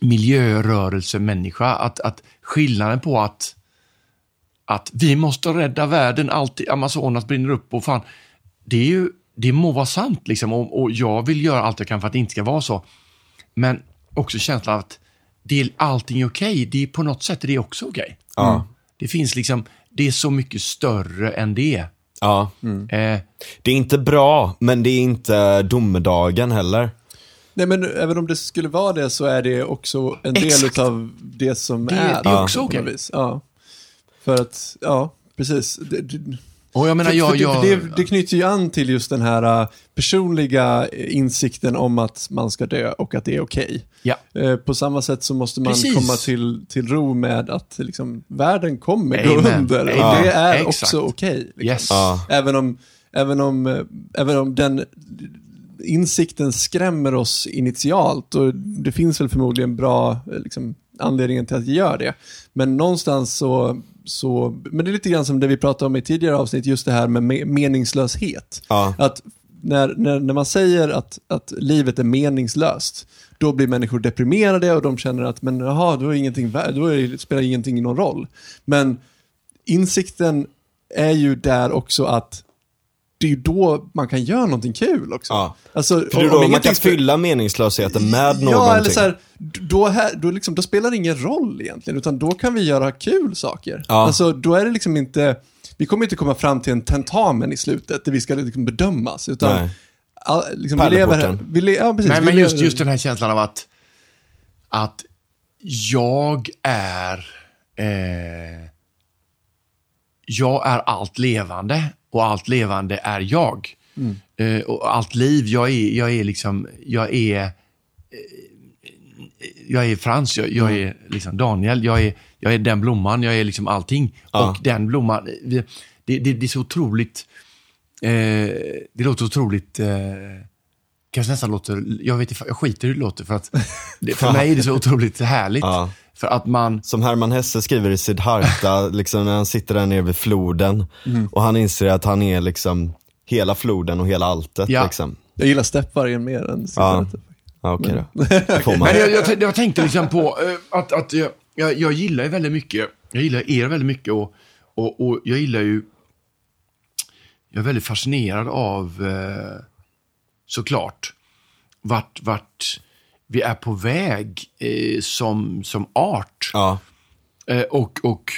miljörörelsemänniska, att, att skillnaden på att, att vi måste rädda världen, alltid Amazonas brinner upp och fan, det är ju, det må vara sant liksom och, och jag vill göra allt jag kan för att det inte ska vara så. Men också känslan att det är, allting är okej, det är på något sätt är det också okej. Ja. Det finns liksom, det är så mycket större än det. Ja. Eh, Det är inte bra, men det är inte domedagen heller. Nej men även om det skulle vara det så är det också en Exakt. del av det som Det- är. det är också okej. vis. Ja. För att, ja, precis. Det, det, Och jag menar, För, jag, för det, jag, det, det knyter ju an till just den här äh, personliga äh, insikten om att man ska dö och att det är okej. ja. Eh, På samma sätt så måste man Precis. komma till, till ro med att liksom, världen kommer gå Amen. under. Och Amen. det är Exakt. också okej. liksom. Yes. Ja. Även, om, även, om, eh, även om den insikten skrämmer oss initialt och det finns väl förmodligen bra eh, liksom, anledningen till att det gör det. Men någonstans så, så, men det är lite grann som det vi pratade om i tidigare avsnitt, just det här med me- meningslöshet. Ja. Att när, när, när man säger att, att livet är meningslöst, då blir människor deprimerade och de känner att men jaha, då, är ingenting, då är spelar ingenting någon roll. Men insikten är ju där också att det är ju då man kan göra någonting kul också. Ja. Alltså, För det är då man kan fylla meningslösheten med någonting. Ja, eller så här, då, här, då, liksom, då spelar det ingen roll egentligen, utan då kan vi göra kul saker. Ja. Alltså, då är det liksom inte, vi kommer inte komma fram till en tentamen i slutet där vi ska liksom bedömas, utan Nej. all, liksom, vi lever här. Vi le, ja, precis, Men, vi men just, just den här känslan av att, att jag är, eh, jag är allt levande och allt levande är jag. Eh, och allt liv, jag är, jag är liksom, jag är, eh, jag är Frans, jag, jag är liksom Daniel, jag är, jag är den blomman, jag är liksom allting. Ja. Och den blomman, vi- det, det, det är så otroligt, eh, det låter otroligt, eh, kanske nästan låter, jag vet inte, jag skiter i hur det låter för att för mig är det så otroligt härligt. Ja. För att man, Som Herman Hesse skriver i Siddhartha, liksom när han sitter där nere vid floden och han inser att han är liksom hela floden och hela alltet. Ja. Liksom. Jag gillar steppvargen mer än Ja, cigaretter. ja okej då. Man. Men jag, jag, jag tänkte liksom på eh, att, att jag, jag, jag gillar ju väldigt mycket, jag gillar er väldigt mycket och, och, och jag gillar ju, jag är väldigt fascinerad av eh, såklart vart, vart vi är på väg eh, som, som art. Ja, Eh, och, och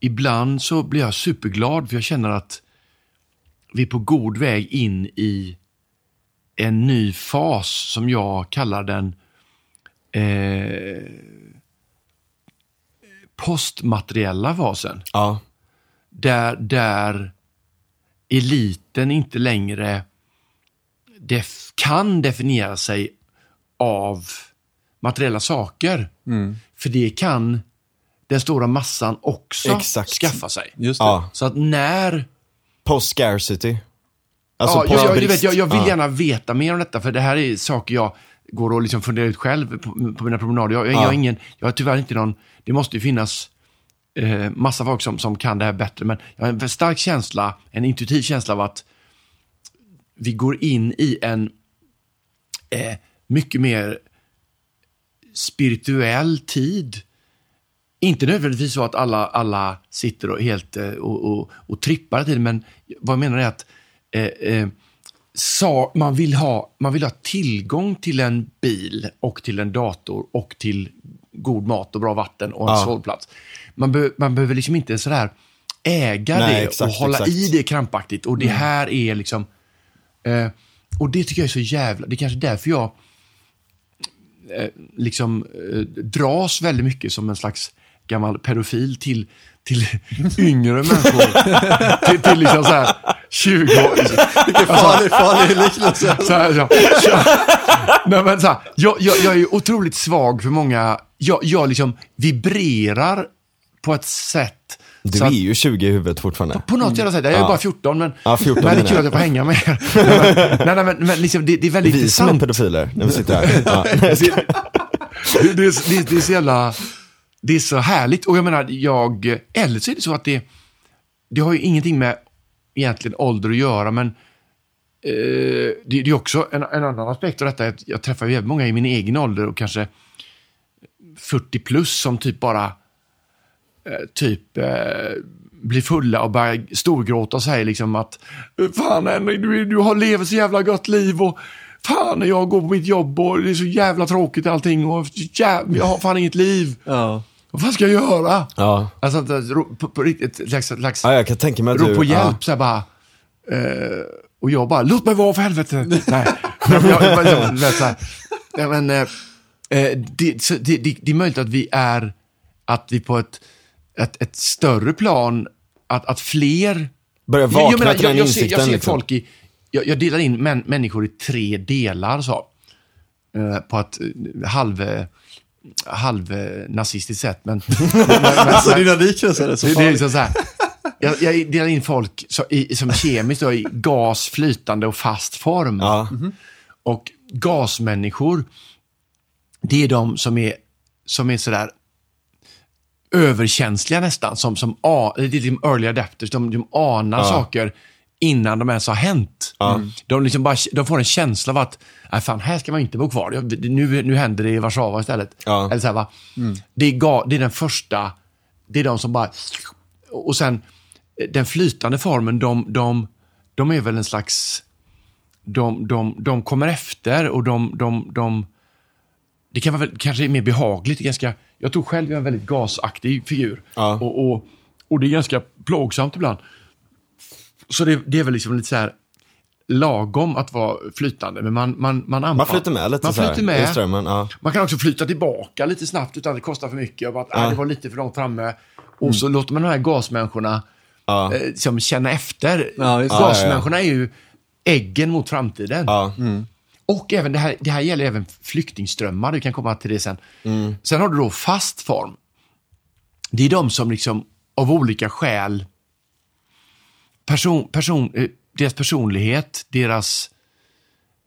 ibland så blir jag superglad för jag känner att vi är på god väg in i en ny fas som jag kallar den eh, postmateriella fasen. ja, Där, där eliten inte längre def, kan definiera sig av materiella saker. För det kan den stora massan också Exakt. skaffa sig. Ja. Så att när... Post scarcity. Alltså ja, jag, jag, vet, jag, jag vill Ja. gärna veta mer om detta, för det här är saker jag går och liksom funderar ut själv på, på mina promenader. Jag, jag, jag, Ja. har ingen, jag har tyvärr inte någon... Det måste ju finnas eh, massa folk som, som kan det här bättre, men jag har en stark känsla, en intuitiv känsla av att vi går in i en eh, mycket mer spirituell tid. Inte nödvändigtvis så att alla, alla sitter och helt eh, och, och, och trippar tiden, men vad jag menar är att eh, eh, sa, man, vill ha, man vill ha tillgång till en bil och till en dator och till god mat och bra vatten och en Ja. sovplats. Man, be, man behöver liksom inte sådär äga Nej, det exakt, och hålla exakt. i det krampaktigt. Och det här är liksom... Eh, och det tycker jag är så jävla... Det är kanske därför jag liksom eh, dras väldigt mycket som en slags gammal pedofil till, till yngre människor. till, till liksom så här 20 år. Vilken farlig, farlig liknelse. Så här, så, så, nej, men så här, jag, jag, jag är otroligt svag för många, jag, jag liksom vibrerar på ett sätt. Du så är ju 20 i huvudet fortfarande. på något jävla sätt, jag är Ja. bara 14 men, Ja, 14 men det är kul jag. att jag får hänga med er. nej, men, nej, men, men liksom, det, det är väldigt Vi som är intressant. pedofiler när vi sitter här. Ja. det, det, är- det, är- så jävla, det är så härligt. Och jag menar, jag, eller så är det så att det, det har ju ingenting med egentligen ålder att göra, men eh, det, det är också en, en annan aspekt av detta. att Jag träffar ju många i min egen ålder och kanske 40 plus som typ bara typ eh, blir fulla och börjar storgråta och säger liksom att Fan Henrik, du, du har lever så jävla gott liv och Fan, jag går på mitt jobb och det är så jävla tråkigt allting och jävla, jag har fan inget liv. Ja. Vad fan ska jag göra? Ja. Alltså, på, på riktigt, slags, slags ja, jag kan tänka mig att du... på hjälp Ja. så här bara. Eh, och jag bara, låt mig vara för helvete. Nej, men jag, jag, jag, vet, så här. Men, eh, eh, det, så, det, det, det är möjligt att vi är, att vi på ett, ett, ett större plan, att, att fler börjar vakna jag, menar, till jag, den jag, ser, insikten. jag ser liksom. folk i... Jag, jag delar in män, människor i tre delar, så. Eh, på ett eh, halv, halv nazistiskt sätt. Men, men, men, Alltså liknelser är så det, det är farliga. liksom så här. Jag, jag delar in folk så, i, som kemiskt då, i gas, flytande och fast form. Ja. Och gasmänniskor, det är de som är, som är sådär överkänsliga nästan. Som, som a, det är liksom early adapters, de, de anar Ja. saker innan de ens har hänt. De, liksom bara, de får en känsla av att, nej fan, här ska man inte bo kvar. Ja, Nu, nu händer det i Warszawa istället. Ja. Eller så här, va? Det, är det är den första, det är de som bara... Och sen den flytande formen, de, de, de är väl en slags... De, de, de kommer efter och de, de, de... Det kan vara väl, kanske är mer behagligt. Ganska, jag tror själv jag är en väldigt gasaktig figur. Ja. Och, och, och det är ganska plågsamt ibland. Så det, det är väl liksom lite så här lagom att vara flytande, men man, man, man anpassar. Man flyter med lite Man så flyter med. strömmen. Ja. Man kan också flytta tillbaka lite snabbt utan att det kostar för mycket. Och bara att, äh, det var lite för långt framme. Och så låter man de här gasmänniskorna Ja. eh, som känna efter. Ja, gasmänniskorna är ju äggen mot framtiden. Ja. Och även det här, det här gäller även flyktingströmmar, du kan komma till det sen. Mm. Sen har du då fast form. Det är de som liksom av olika skäl, person, person, eh, deras personlighet, deras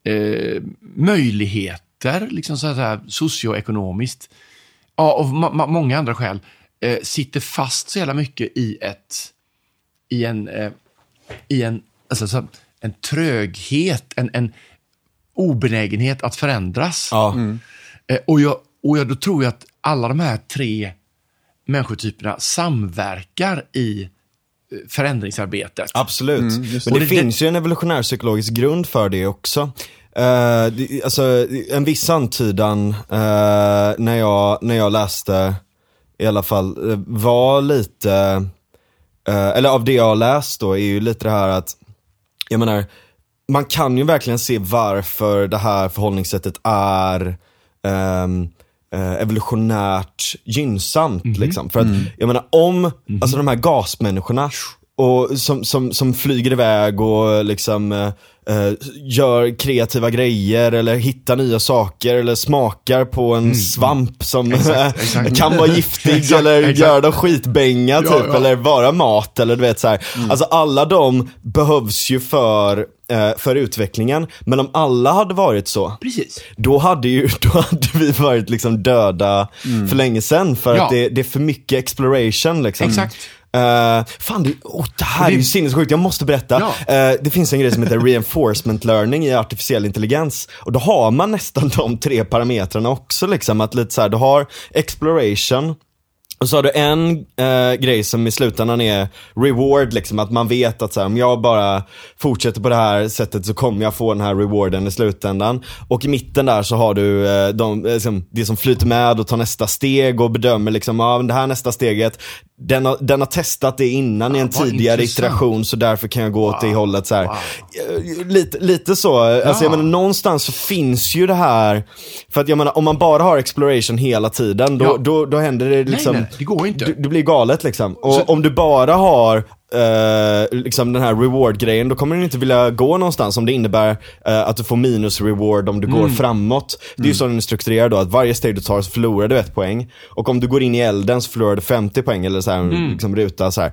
eh, möjligheter, liksom så här socioekonomiskt, ja, ma- många andra skäl, eh, sitter fast så jävla mycket i ett, i en, eh, i en, alltså, så, en tröghet, en, en obenägenhet att förändras. Ja. Eh, och jag, och jag, då tror jag att alla de här tre människotyperna samverkar i eh, förändringsarbetet. Absolut. Mm, Men det, det- finns ju en evolutionär psykologisk grund för det också. Det, alltså, en viss antydan eh, när, jag, när jag läste, i alla fall, var lite, eh, eller av det jag har läst då, är ju lite det här att, jag menar, man kan ju verkligen se varför det här förhållningssättet är eh, evolutionärt gynnsamt. Liksom. För att, jag menar om, alltså de här gasmänniskorna, och som, som, som flyger iväg och liksom eh, eh, gör kreativa grejer eller hittar nya saker eller smakar på en svamp som Exakt, exakt. kan vara giftig Exakt, eller exakt. gör dem skitbänga typ, Ja, eller vara mat eller du vet så här. Alltså alla de behövs ju för, eh, för utvecklingen. Men om alla hade varit så, Precis. då hade, ju, då hade vi varit liksom döda för länge sedan. För Ja. att det, det är för mycket exploration liksom. Exakt. Eh, fan, det, oh, det här det- är ju sinnessjukt, jag måste berätta. Ja. Eh, det finns en grej som heter reinforcement learning i artificiell intelligens. Och då har man nästan de tre parametrarna också. Liksom, att lite så här, du har exploration, och så har du en eh, grej som i slutändan är reward, liksom, att man vet att så här, om jag bara fortsätter på det här sättet så kommer jag få den här rewarden i slutändan. Och i mitten där så har du eh, de, eh, liksom, det som flyter med och tar nästa steg och bedömer liksom, ja, men det här nästa steget, den har, den har testat det innan i en vad tidigare intressant. iteration så därför kan jag gå åt det hållet. Så. Wow. Eh, Lite, lite så, alltså, jag menar, någonstans så finns ju det här, för att jag menar om man bara har exploration hela tiden då, Ja. då, då händer det liksom nej, det går inte. Du, du blir galet liksom. Och Så- om du bara har eh, liksom den här reward-grejen, då kommer du inte vilja gå någonstans om det innebär eh, att du får minus reward om du går Mm. framåt. Det är ju så den är strukturerad då, att varje steg du tar så förlorar du ett poäng. Och om du går in i elden så förlorar du 50 poäng eller så här, Mm. liksom ruta så här.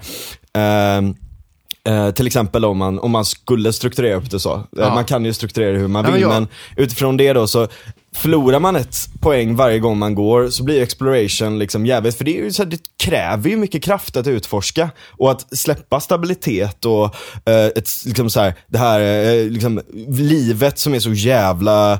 Eh, till exempel om man, om man skulle strukturera upp det så. Ja. Man kan ju strukturera det hur man Ja, vill, men men, jag- utifrån det då så Förlorar man ett poäng varje gång man går så blir exploration liksom jävligt, för det, är ju så här, det kräver ju mycket kraft att utforska och att släppa stabilitet och eh, ett, liksom så här, det här eh, liksom, livet som är så jävla eh,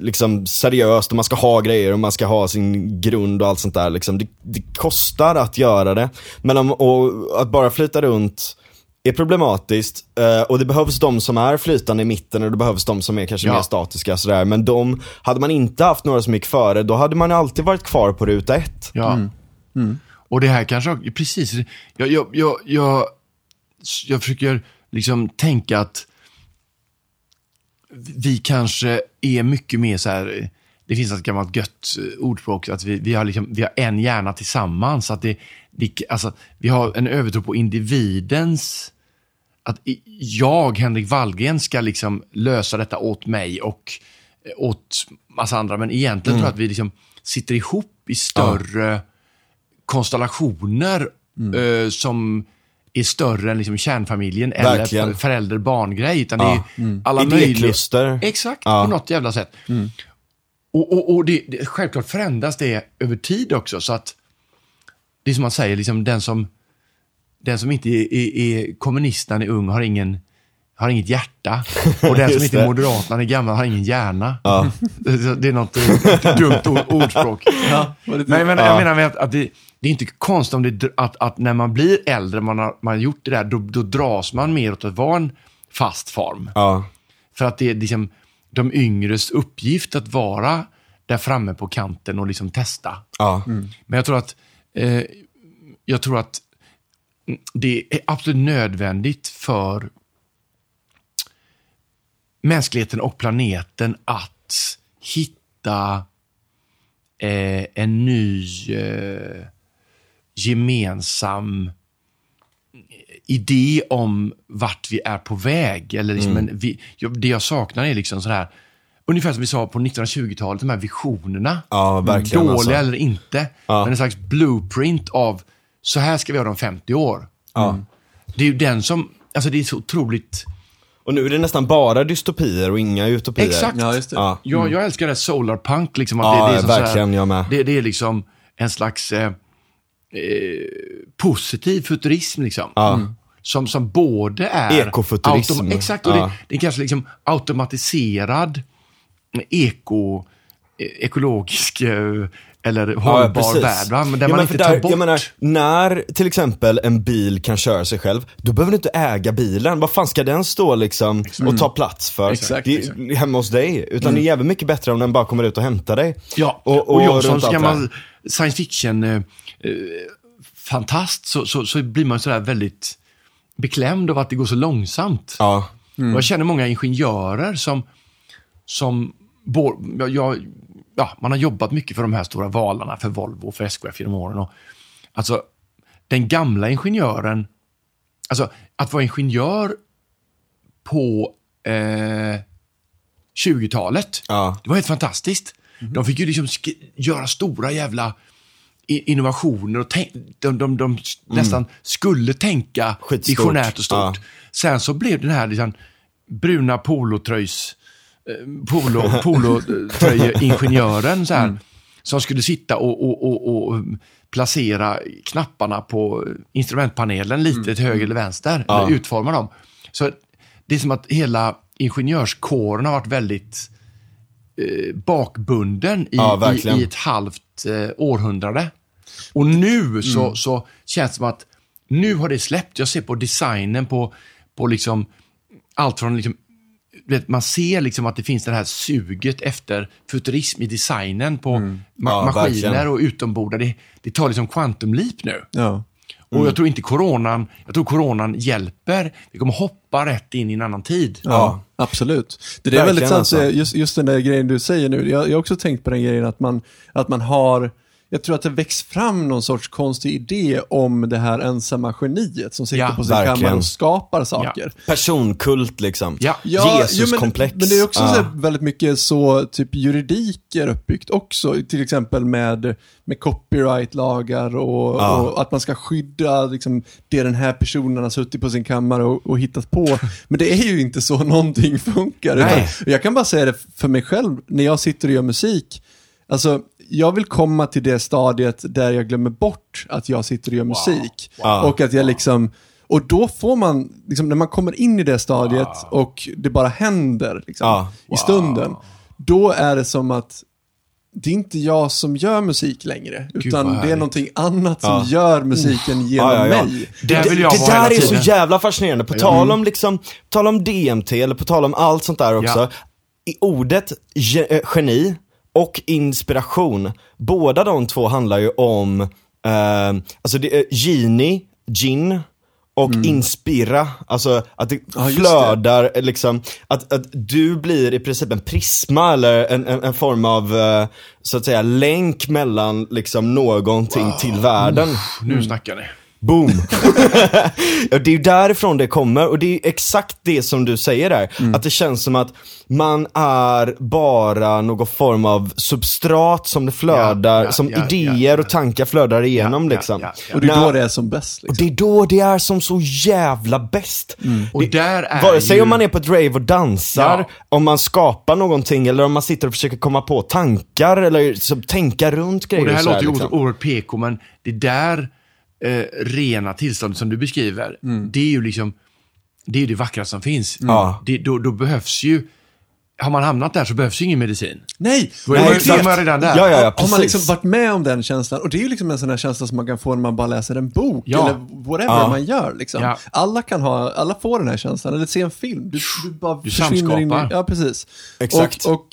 liksom, seriöst och man ska ha grejer och man ska ha sin grund och allt sånt där. Liksom. Det, det kostar att göra det, men om, och, att bara flyta runt är problematiskt eh, och det behövs de som är flytande i mitten och det behövs de som är kanske Ja. mer statiska sådär. Men de, hade man inte haft några som gick före, då hade man alltid varit kvar på ruta ett. Ja. Och det här kanske, precis, jag, jag, jag, jag, jag försöker liksom tänka att vi kanske är mycket mer så här, det finns ett gammalt gött ordspråk, att vi, vi, har, liksom, vi har en hjärna tillsammans. Att det, det, alltså, vi har en övertro på individens att jag, Henrik Wallgren, ska liksom lösa detta åt mig och eh, åt massa andra. Men egentligen tror jag att vi liksom sitter ihop i större konstellationer eh, som är större än liksom kärnfamiljen Verkligen. eller förälder-barn-grej. Utan det Ja. är alla möjliga... Exakt, Ja. på något jävla sätt. Och, och, och det, det, självklart förändras det över tid också. Så att det är som man säger, liksom, den, som, den som inte är, är, är kommunist när han är ung har, ingen, har inget hjärta. Och den som inte är moderat när han är gammal har ingen hjärna. Det, det är något eh, dumt ord, ordspråk. Ja, Men jag menar, Ja. jag menar med att, att det, det är inte konstigt om det, att, att när man blir äldre, man har, man har gjort det där, då, då dras man mer åt att vara en fast form. Ja. För att det är liksom de yngres uppgift att vara där framme på kanten och liksom testa. Ja. Men jag tror att, eh, jag tror att mm, det är absolut nödvändigt för mänskligheten och planeten att hitta eh, en ny eh, gemensam idé om vart vi är på väg. Eller liksom en, vi, det jag saknar är liksom sådär, ungefär som vi sa på 1920-talet, de här visionerna. Ja, verkligen, Dåliga alltså. eller inte, Ja. men en slags blueprint av så här ska vi ha dem 50 år. Ja. Det är ju den som, alltså det är så otroligt, Och nu är det nästan bara dystopier och inga utopier. Exakt. Ja, just det. Ja. jag, jag älskar det här solarpunk, liksom att Ja, det, det är verkligen, såhär, jag med. Det, det är liksom en slags eh, eh, positiv futurism liksom. Mm. Som, som både är... Ekofuturism. exakt, och Ja. det, det är kanske liksom automatiserad eko, eh, ekologisk eh, eller hållbar värld, va? men där Ja, man inte tar där, bort... Jag menar, när till exempel en bil kan köra sig själv, då behöver du inte äga bilen. Vad fan ska den stå liksom och ta plats för? Exakt, det, exakt. är hemma hos dig. Utan det är jävligt mycket bättre om den bara kommer ut och hämtar dig. Ja, Och- och, och jag som runt allt gammal science fiction eh, eh, fantast så, så, så blir man sådär väldigt beklämd av att det går så långsamt. Ja. Och jag känner många ingenjörer som, som jag, ja, man har jobbat mycket för de här stora valarna, för Volvo och för SKF genom åren. Och, alltså, den gamla ingenjören, alltså att vara ingenjör på eh, 20-talet, Ja. det var helt fantastiskt. De fick ju liksom göra stora jävla innovationer och de, de, de s- nästan skulle tänka Skitstort. visionärt och stort. Ja. Sen så blev den här liksom, bruna polotröjs, polo, polotröjeingenjören så här, som skulle sitta och, och, och, och placera knapparna på instrumentpanelen lite till höger eller vänster, Ja. eller utforma dem. Så det är som att hela ingenjörskåren har varit väldigt eh, bakbunden i, Ja, i, i ett halvt eh, århundrade. Och nu så, så känns det som att nu har det släppt. Jag ser på designen på, på liksom allt från liksom, vet, man ser liksom att det finns det här suget efter futurism i designen på ma- Ja, maskiner verkligen. och utombordar. Det, det tar liksom quantum leap nu. Ja. Och jag tror inte coronan, jag tror coronan hjälper. Vi kommer hoppa rätt in i en annan tid. Ja, absolut. Det där är Verkligen väldigt sant, alltså. just, just den där grejen du säger nu. Jag, jag har också tänkt på den grejen att man, att man har, jag tror att det växt fram någon sorts konstig idé om det här ensamma geniet som sitter Ja, på sin verkligen. kammare och skapar saker. Personkult liksom. Ja. Jesus-komplex. men, men det är också Ja. så väldigt mycket så, typ juridik är uppbyggt också, till exempel med, med copyright-lagar och, Ja. och att man ska skydda liksom, det den här personen har suttit på sin kammare och, och hittat på. Men det är ju inte så någonting funkar. Nej. jag kan bara säga det för mig själv, när jag sitter och gör musik, alltså jag vill komma till det stadiet där jag glömmer bort att jag sitter och gör musik. Wow. Och att jag liksom, och då får man, liksom, när man kommer in i det stadiet och det bara händer liksom, Ja. i stunden, då är det som att det är inte jag som gör musik längre, utan det är härligt. någonting annat som Ja. gör musiken genom Ja, ja, ja. mig. Där det, vill jag det vara där är så jävla fascinerande. På tal om liksom, tal om DMT eller på tal om allt sånt där också. Ja. I ordet ge, eh, geni och inspiration, båda de två handlar ju om, eh, alltså det är geni, gin och inspira, alltså att det Mm. Ja, just det. flödar liksom, att, att du blir i princip en prisma eller en, en, en form av, eh, så att säga, länk mellan liksom någonting till världen. Nu snackar ni. Boom! ja, det är ju därifrån det kommer och det är exakt det som du säger där. Mm. Att det känns som att man är bara någon form av substrat som det flödar, Ja, ja, som ja, idéer och tankar flödar igenom Ja, liksom. ja, ja. Och det är När- då det är som bäst. och Liksom. det är då det är som så jävla bäst. Och Det- där är Vare sig ju... om man är på ett rave och dansar, Ja. om man skapar någonting eller om man sitter och försöker komma på tankar eller så, tänka runt grejer. Och det här så låter ju liksom. oerhört PK, men det där eh, rena tillståndet som du beskriver, det är ju liksom, det är det vackra som finns. Ja. Det, då, då behövs ju, har man hamnat där så behövs ju ingen medicin. Nej! Då är Nej, man, man redan där. Ja, ja, ja, Har man liksom varit med om den känslan, och det är ju liksom en sån här känsla som man kan få när man bara läser en bok, Ja. eller whatever Ja. man gör liksom. Ja. Alla kan ha, alla får den här känslan, eller se en film. Du, du bara Du försvinner in i, samskapar. Ja, precis. Exakt. Och, och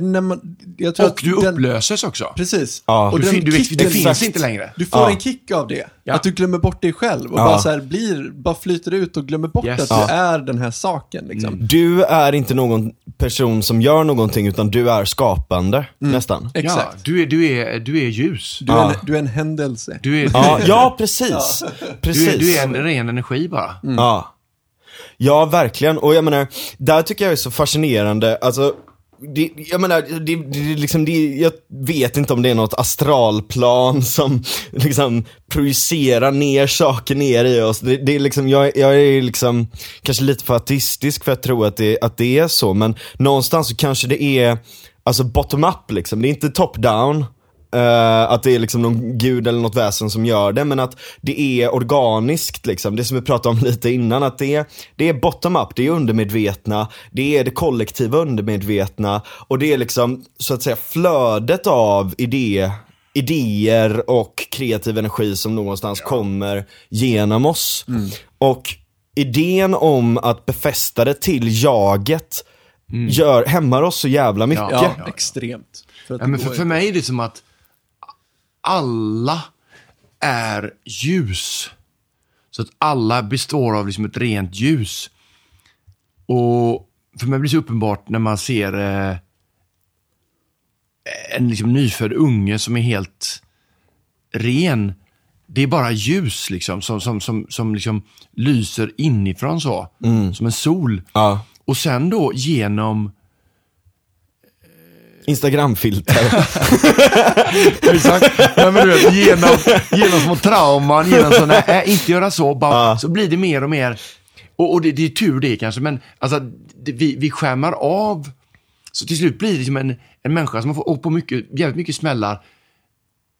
när man, jag tror Och du den, upplöses också. Precis. Ja. Och Du, den du, vet, det kicken- finns inte längre. Du får Ja. en kick av det. Ja. Att du glömmer bort dig själv och Ja. bara så här blir, bara flyter ut och glömmer bort Yes. att Ja. du är den här saken liksom. Du är inte någon person som gör någonting utan du är skapande, nästan. Exakt. Ja, du, är, du, är, du är ljus. Du, är Ja. en, du är en händelse. Du är, Ja, ja precis. du, precis. är, du är en ren energi bara. Ja. Ja, verkligen. Och jag menar, där tycker jag är så fascinerande, alltså det, jag menar, det, det, liksom, det, jag vet inte om det är något astralplan som liksom projicerar ner saker ner i oss. Det, det är liksom, jag, jag är liksom kanske lite för ateistisk för att tro att det, att det är så, men någonstans så kanske det är, alltså bottom up liksom, det är inte top-down. Eh, att det är liksom någon gud eller något väsen som gör det, men att det är organiskt liksom. Det som vi pratade om lite innan, att det är, det är bottom up, det är undermedvetna, det är det kollektiva undermedvetna och det är liksom så att säga flödet av idé, idéer och kreativ energi som någonstans kommer genom oss. Och idén om att befästa det till jaget gör, hämmar oss så jävla mycket. Ja, Ja. extremt. För Ja, men för, för mig är det som att alla är ljus. Så att alla består av liksom ett rent ljus. Och för mig blir det så uppenbart när man ser eh, en liksom nyfödd unge som är helt ren. Det är bara ljus liksom, som, som, som, som liksom lyser inifrån så. Som en sol. Ja. Och sen då genom Instagramfilter. Exakt. Men du vet, genom, genom små trauman, genom sådana, äh, inte göra så, bara, så blir det mer och mer. Och, och det, det är tur det kanske, men alltså, det, vi, vi skärmar av. Så till slut blir det som en, en människa som åkt på mycket, jävligt mycket smällar,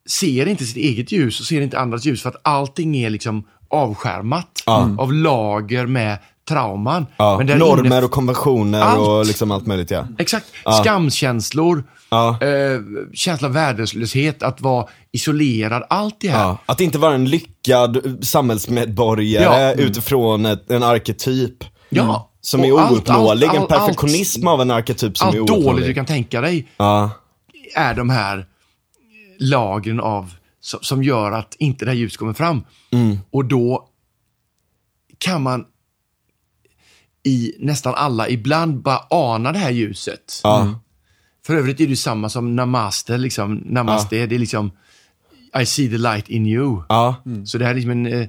ser inte sitt eget ljus och ser inte andras ljus för att allting är liksom avskärmat av lager med trauman. Ja, Men normer inne- och konventioner Allt. och liksom allt möjligt ja. Exakt. Skamkänslor, Ja. eh, känsla av värdelöshet, att vara isolerad, allt det här. Ja, att inte vara en lyckad samhällsmedborgare Ja. Mm. utifrån ett, en arketyp. Ja. Som Och är allt, ouppnåelig, allt, en allt, perfektionism av en arketyp som Allt är dåligt du ouppnåelig. kan tänka dig Ja, är de här lagren av, som, som gör att inte det här ljuset kommer fram. Mm. Och då kan man i nästan alla ibland bara ana det här ljuset. ja, För övrigt är det samma som namaste, liksom. Namaste, det är liksom I see the light in you. ja. Så det här är liksom en... eh, eh,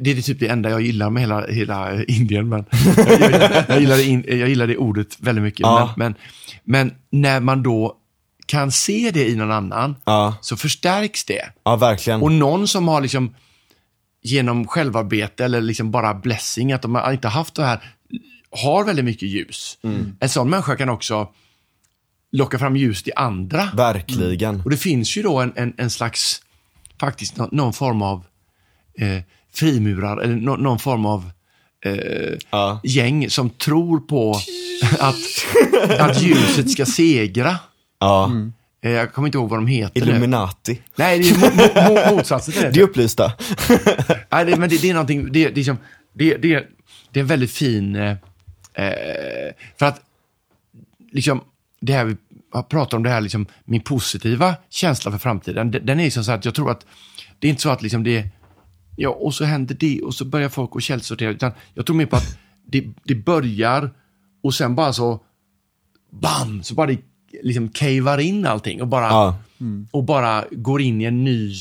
Det är typ det enda jag gillar med hela, hela Indien. Men jag, jag, jag, gillar det in, jag gillar det ordet väldigt mycket. Ja. Men, men, men när man då kan se det i någon annan ja, så förstärks det. ja verkligen. Och någon som har liksom genom självarbete eller liksom bara blessing, att de har inte haft det här, har väldigt mycket ljus. Mm. En sån människa kan också locka fram ljus till andra. Verkligen. Och det finns ju då en, en, en slags, faktiskt nå- någon form av eh, frimurar eller nå, någon form av eh, Ja. gäng som tror på att, att ljuset ska segra. Ja. Eh, jag kommer inte ihåg vad de heter nu. Illuminati. Nej, det är mo, mo, mo, motsatsen till det. Det är upplysta. Nej, det, men det, det är någonting, det, det, är som, det, det, det är en väldigt fin, eh, eh, för att liksom det här vi har pratat om, det här liksom, min positiva känsla för framtiden, den, den är liksom så att jag tror att det är inte så att liksom det, ja och så händer det och så börjar folk att källsortera, utan jag tror mer på att det, det börjar och sen bara så, bam, så bara det liksom cavar in allting och bara, Ja. och bara går in i en ny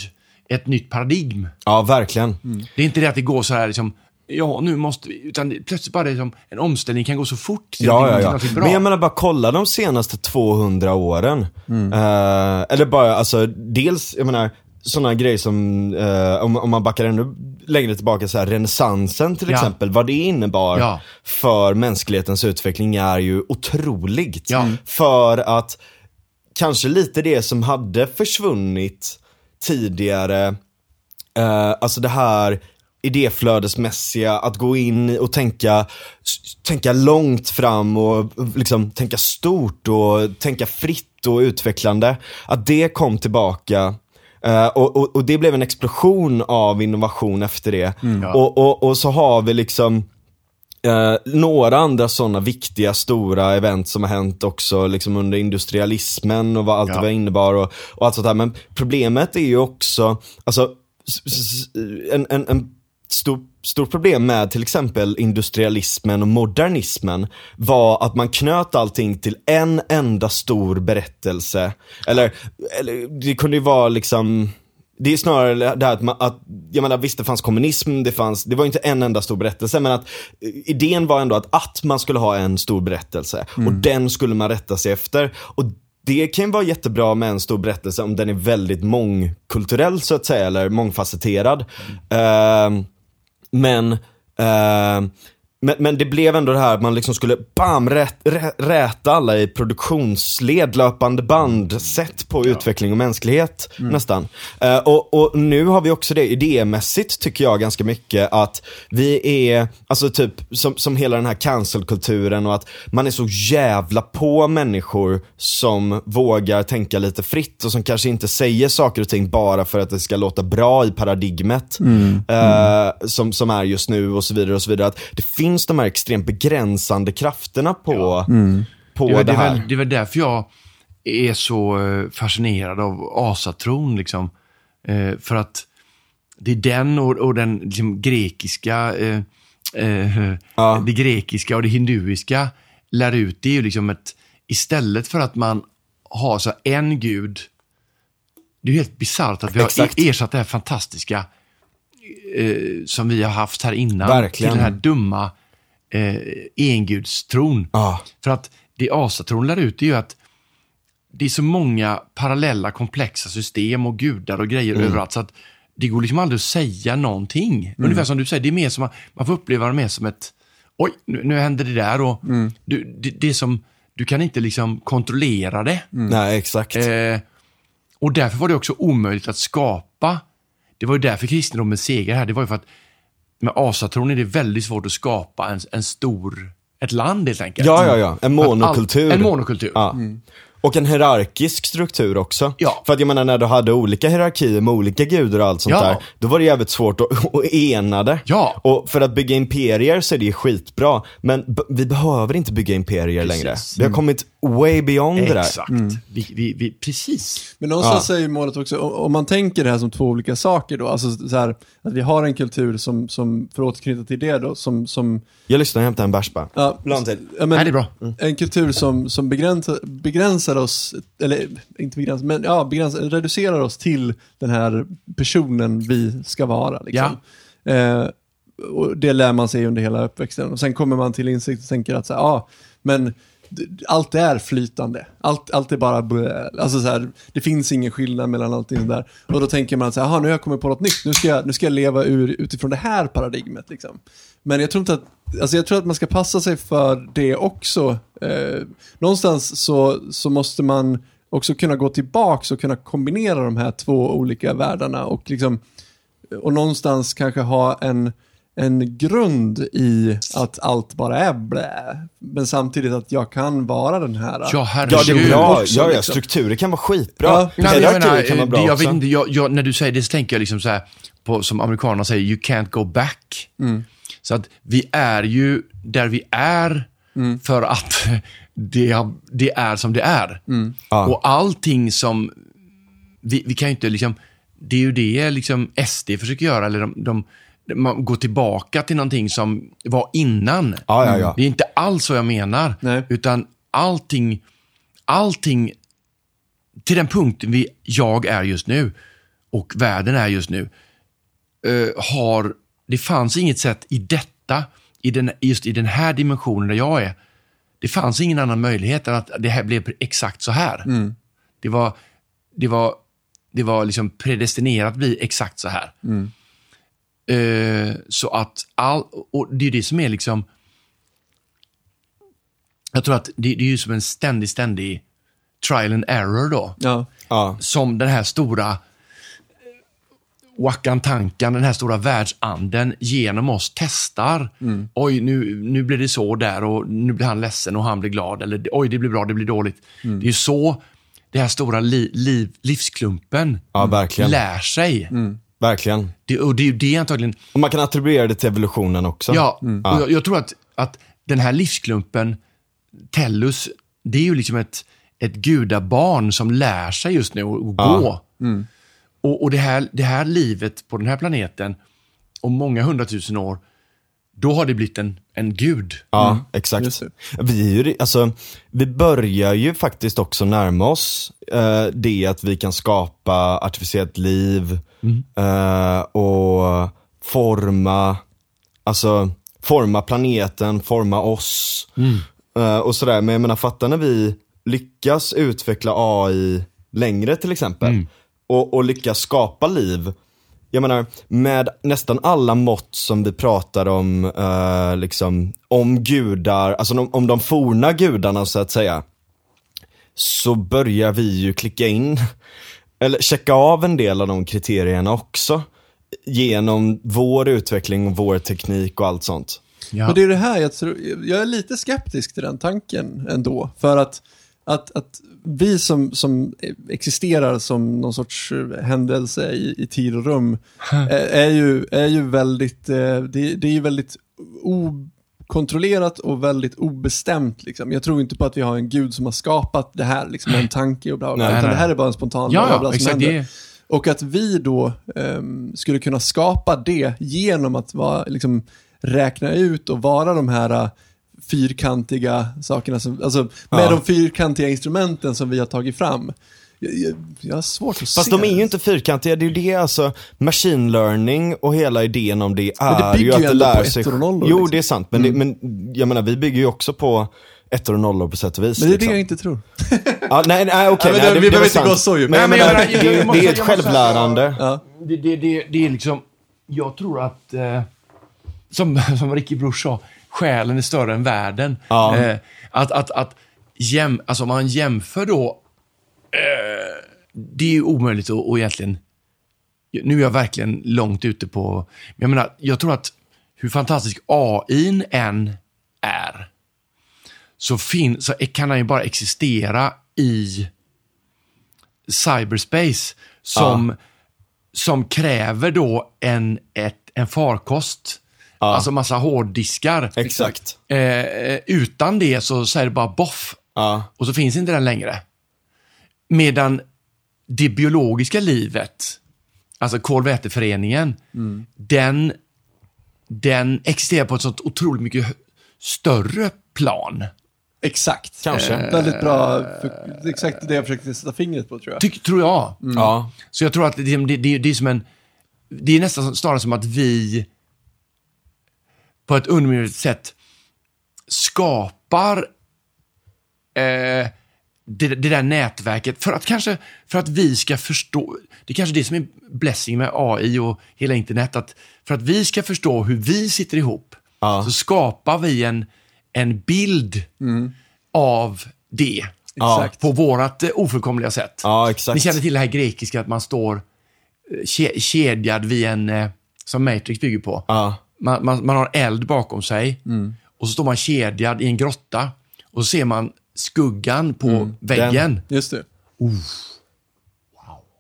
ett nytt paradigm. Ja, verkligen. Det är inte det att det går så här liksom, ja nu måste vi, utan plötsligt bara det som, en omställning kan gå så fort Ja, ja, ja. bra. Men jag menar bara kolla de senaste 200 åren. Eh, eller bara, alltså dels, jag menar, sådana grejer som, eh, om, om man backar ännu längre tillbaka, så här, renässansen till Ja. exempel, vad det innebar Ja. för mänsklighetens utveckling är ju otroligt. Ja. För att kanske lite det som hade försvunnit tidigare, eh, alltså det här idéflödesmässiga, att gå in och tänka, tänka långt fram och liksom tänka stort och tänka fritt och utvecklande. Att det kom tillbaka eh, och, och, och det blev en explosion av innovation efter det. Ja. Och, och, och så har vi liksom Eh, några andra sådana viktiga stora event som har hänt också liksom under industrialismen och vad allt Ja. det innebar och, och allt sånt där. Men problemet är ju också, alltså en, en, en stor, stor problem med till exempel industrialismen och modernismen var att man knöt allting till en enda stor berättelse. Eller, eller det kunde ju vara liksom det är snarare det här att, man, att, jag menar visst det fanns kommunism, det fanns, det var inte en enda stor berättelse men att eh, idén var ändå att, att man skulle ha en stor berättelse och den skulle man rätta sig efter. Och det kan ju vara jättebra med en stor berättelse om den är väldigt mångkulturell så att säga, eller mångfacetterad. Ehm, men, eh, men, men det blev ändå det här att man liksom skulle bam, rät, rä, räta alla i produktionsled, löpande band, sätt på utveckling och mänsklighet nästan. Eh, och, och nu har vi också det idémässigt tycker jag ganska mycket att vi är, alltså typ som, som hela den här cancelkulturen och att man är så jävla på människor som vågar tänka lite fritt och som kanske inte säger saker och ting bara för att det ska låta bra i paradigmet eh, som, som är just nu och så vidare och så vidare. Att det finns de här extremt begränsande krafterna på, på det, det, är väl- det, är här. väl, det är väl därför jag är så eh, fascinerad av asatron. Liksom. Eh, för att det är den och, och den liksom, grekiska, eh, eh, Ja. det grekiska och det hinduiska lär ut. Det är ju liksom ett, istället för att man har så en gud, det är helt bisarrt att vi har Exakt. e- ersatt det här fantastiska eh, som vi har haft här innan Verkligen. till den här dumma eh, engudstron. Ja. För att det asatron lär ut är ju att det är så många parallella komplexa system och gudar och grejer Mm. överallt så att det går liksom aldrig att säga någonting. Ungefär som du säger, det är mer som, man får uppleva det mer som ett, oj, nu, nu händer det där och Mm. du, det, det är som, du kan inte liksom kontrollera det. Nej, exakt. Eh, och därför var det också omöjligt att skapa. Det var ju därför kristendomen seger här. Det var ju för att med asatron är det väldigt svårt att skapa en, en stor, ett land helt enkelt. Ja, ja, ja. En monokultur. All, en monokultur. Ja. Och en hierarkisk struktur också. Ja. För att jag menar när du hade olika hierarkier med olika gudar och allt sånt Ja. där, då var det jävligt svårt att, att ena det. Ja. Och för att bygga imperier så är det skitbra, men vi behöver inte bygga imperier Precis. längre. Vi har kommit way beyond det där. Exakt. Vi, vi, vi, precis. Men någonstans är ju målet också, om- man tänker det här som två olika saker då, alltså så här, att vi har en kultur som, som för att återknyta till det då, som, som Jag lyssnar och hämtar en bärs bara. ja, till. ja, men, Nej, det är bra. en kultur som, som begränsar, begränsar oss, eller inte begränsar, men ja, begränsar, reducerar oss till den här personen vi ska vara. Liksom. Eh, och det lär man sig under hela uppväxten. Och sen kommer man till insikt och tänker att så här, ja, men allt är flytande. Allt, allt är bara blä. Alltså så här, det finns ingen skillnad mellan allting där. Och då tänker man att så här, nu har jag kommit på något nytt. Nu ska jag, nu ska jag leva ur, utifrån det här paradigmet. Liksom. Men jag tror inte att, alltså jag tror att man ska passa sig för det också. Eh, någonstans så, så måste man också kunna gå tillbaka och kunna kombinera de här två olika världarna och liksom, och någonstans kanske ha en, en grund i att allt bara är blä. Men samtidigt att jag kan vara den här. Ja, Ja, herregud. det är bra. också, Ja, ja, liksom. strukturer kan vara skitbra. Ja. Nej, men jag Hierarkier menar, kan vara bra det- jag vet inte, jag, jag, när du säger det så tänker jag liksom så här, på, som amerikanerna säger, you can't go back. Mm. Så att vi är ju där vi är Mm. för att det, det är som det är. Mm. Ja. Och allting som, vi, vi kan ju inte liksom, det är ju det liksom SD försöker göra, eller de, de, man går tillbaka till någonting som var innan. Ja, ja, ja. Det är inte alls så jag menar. Nej. Utan allting, allting till den punkten vi, jag är just nu. och världen är just nu, eh, har, det fanns inget sätt i detta, i den, just i den här dimensionen där jag är, det fanns ingen annan möjlighet än att det här blev exakt så här. Det var, det var, det var liksom predestinerat att bli exakt så här. Eh, så att all, och det är det som är liksom, jag tror att det, det är ju som en ständig, ständig trial and error då. Ja. Ja. Som den här stora Wakantankan, den här stora världsanden genom oss testar. Oj, nu, nu blir det så där och nu blir han ledsen och han blir glad. Eller oj, det blir bra, det blir dåligt. Det är ju så det här stora li, liv, livsklumpen Ja, verkligen. lär sig. Verkligen. Det, och det är det antagligen Och man kan attribuera det till evolutionen också. Ja, och jag, jag tror att, att den här livsklumpen, Tellus, det är ju liksom ett, ett gudabarn som lär sig just nu att gå. Och, och det, här, det här livet på den här planeten, om många hundratusen år, då har det blivit en, en gud. Ja, Just exakt. Vi, är ju, alltså, vi börjar ju faktiskt också närma oss eh, det att vi kan skapa artificiellt liv eh, och forma, alltså forma planeten, forma oss eh, och sådär. Men jag menar, fatta när vi lyckas utveckla AI längre till exempel och, och lyckas skapa liv jag menar, med nästan alla mått som vi pratar om, eh, liksom, om gudar, alltså om, om de forna gudarna så att säga, så börjar vi ju klicka in, eller checka av en del av de kriterierna också. Genom vår utveckling och vår teknik och allt sånt. Ja. Och det är det här jag tror, jag är lite skeptisk till den tanken ändå. För att, att, att vi som, som existerar som någon sorts eh, händelse i, i tid och rum är, är, ju, är ju väldigt, eh, det, det är ju väldigt okontrollerat och väldigt obestämt. Liksom. Jag tror inte på att vi har en gud som har skapat det här liksom, en tanke och bla bla, bla Nej, utan nej. det här är bara en spontan Ja, bla, bla som exakt. händer. Det, Och att vi då ehm, skulle kunna skapa det genom att vara, liksom, räkna ut och vara de här fyrkantiga sakerna, som, alltså med Ja. de fyrkantiga instrumenten som vi har tagit fram. Jag, jag, jag har svårt att Fast se de är ju det. inte fyrkantiga, det är ju det alltså, machine learning och hela idén om det Men det är bygger ju ju att det på lär sig. ettor och nollor, Jo, liksom. det är sant, men, det, men jag menar vi bygger ju också på ettor och nollor på sätt och vis. Men det är det liksom. jag inte tror. Ja, nej, nej, okej. Ja, men nej, det- vi det, det behöver inte sant. gå så djupt. Men, Nej, men menar, det, måste- det är ett självlärande. Ja. det, det, det, det är liksom, jag tror att, eh, som, som Ricky Bruch sa, själen är större än världen. Ja. Eh, att, att, att jäm, alltså om man jämför då, eh, det är ju omöjligt att, att egentligen, nu är jag verkligen långt ute på, men jag menar, jag tror att hur fantastisk AI än är, så, fin, så kan den ju bara existera i cyberspace som, som kräver då en, ett, en farkost. Alltså massa hårddiskar. Exakt. Eh, utan det så, så är det bara boff. Ja. Och så finns inte den längre. Medan det biologiska livet, alltså kolväteföreningen, den, den existerar på ett sånt otroligt mycket större plan. Exakt. Kanske. Eh, väldigt bra, för, det är exakt det jag försökte sätta fingret på tror jag. Tyck, tror jag. Ja. Så jag tror att det, det, det, det är som en... Det är nästan snarare som att vi på ett undermedvetet sätt skapar eh, det, det där nätverket för att kanske för att vi ska förstå. Det är kanske det som är blessing med AI och hela internet. Att för att vi ska förstå hur vi sitter ihop Ja. så skapar vi en, en bild av det. Ja. Exakt. På vårat eh, ofullkomliga sätt. ja, exakt. Ni känner till det här grekiska att man står eh, ke- kedjad vid en, eh, som Matrix bygger på. Ja. Man, man, man har eld bakom sig och så står man kedjad i en grotta och så ser man skuggan på väggen. Just det.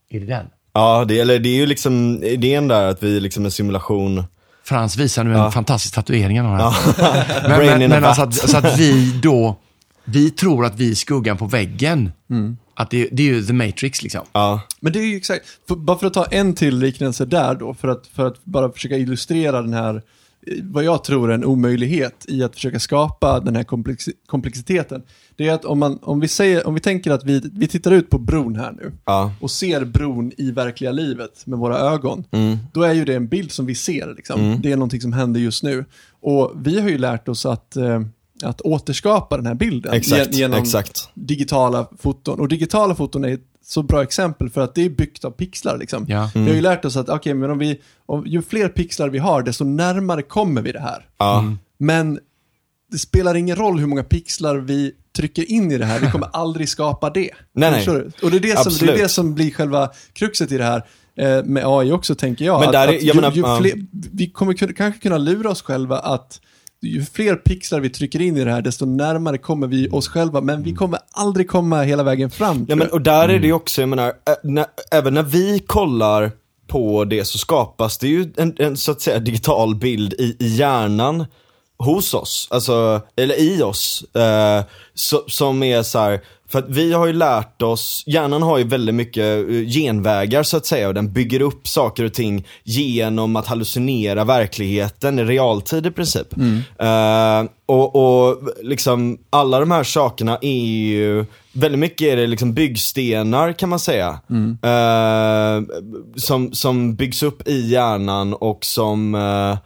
Är det den? Ja, det, eller det är ju liksom idén där att vi liksom en simulation. Frans visar nu en fantastisk tatuering han har här. Men, men, men alltså att, så att vi då, vi tror att vi är skuggan på väggen. Att det, det är ju The Matrix liksom. Ja. Men det är ju exakt, för, bara för att ta en till liknelse där då, för att, för att bara försöka illustrera den här vad jag tror är en omöjlighet i att försöka skapa den här komplex komplexiteten. Det är att om, man, om, vi, säger, om vi tänker att vi, vi tittar ut på bron här nu Ja. och ser bron i verkliga livet med våra ögon, Mm. då är ju det en bild som vi ser. Liksom. Det är någonting som händer just nu. Och vi har ju lärt oss att, eh, att återskapa den här bilden Exakt, gen- genom exakt. digitala foton. Och digitala foton är ett så bra exempel för att det är byggt av pixlar. Liksom. Ja. Vi har ju lärt oss att okej, men om vi, om, ju fler pixlar vi har, desto närmare kommer vi det här. Ja. Men det spelar ingen roll hur många pixlar vi trycker in i det här, vi kommer aldrig skapa det. Nej, nej. Och det är det, som, det är det som blir själva kruxet i det här eh, med AI också, tänker jag. Men att, där är- att jag ju, menar, ju ja. fler, vi kommer kanske kunna lura oss själva att ju fler pixlar vi trycker in i det här, desto närmare kommer vi oss själva, men vi kommer aldrig komma hela vägen fram. Ja, men, och där är det ju också, jag menar, när, även när vi kollar på det så skapas det ju en, en så att säga digital bild i, i hjärnan hos oss, alltså, eller i oss, eh, så, som är så här, för att vi har ju lärt oss, hjärnan har ju väldigt mycket eh, genvägar så att säga och den bygger upp saker och ting genom att hallucinera verkligheten i realtid i princip. Eh, och, och liksom alla de här sakerna är ju, väldigt mycket är det liksom byggstenar kan man säga. Eh, som, som byggs upp i hjärnan och som eh,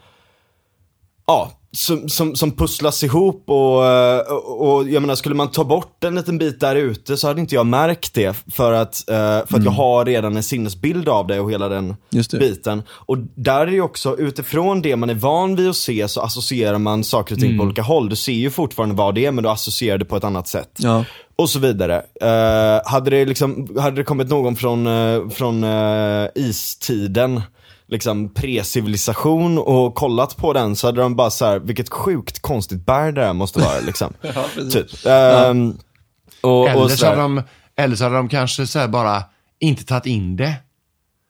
ja, som, som, som pusslas ihop och, eh, och, och jag menar skulle man ta bort en liten bit där ute så hade inte jag märkt det för att, eh, för att jag har redan en sinnesbild av det och hela den biten. Och där är ju också, utifrån det man är van vid att se så associerar man saker och ting på olika håll. Du ser ju fortfarande vad det är men du associerar det på ett annat sätt. Ja. Och så vidare. Eh, hade, det liksom, hade det kommit någon från, eh, från eh, istiden, liksom pre-civilisation och kollat på den så hade de bara så här, vilket sjukt konstigt berg det här måste vara liksom. Ja, typ. Ehm, och, Eller och så, hade de, eller så hade de kanske så här bara inte tagit in det.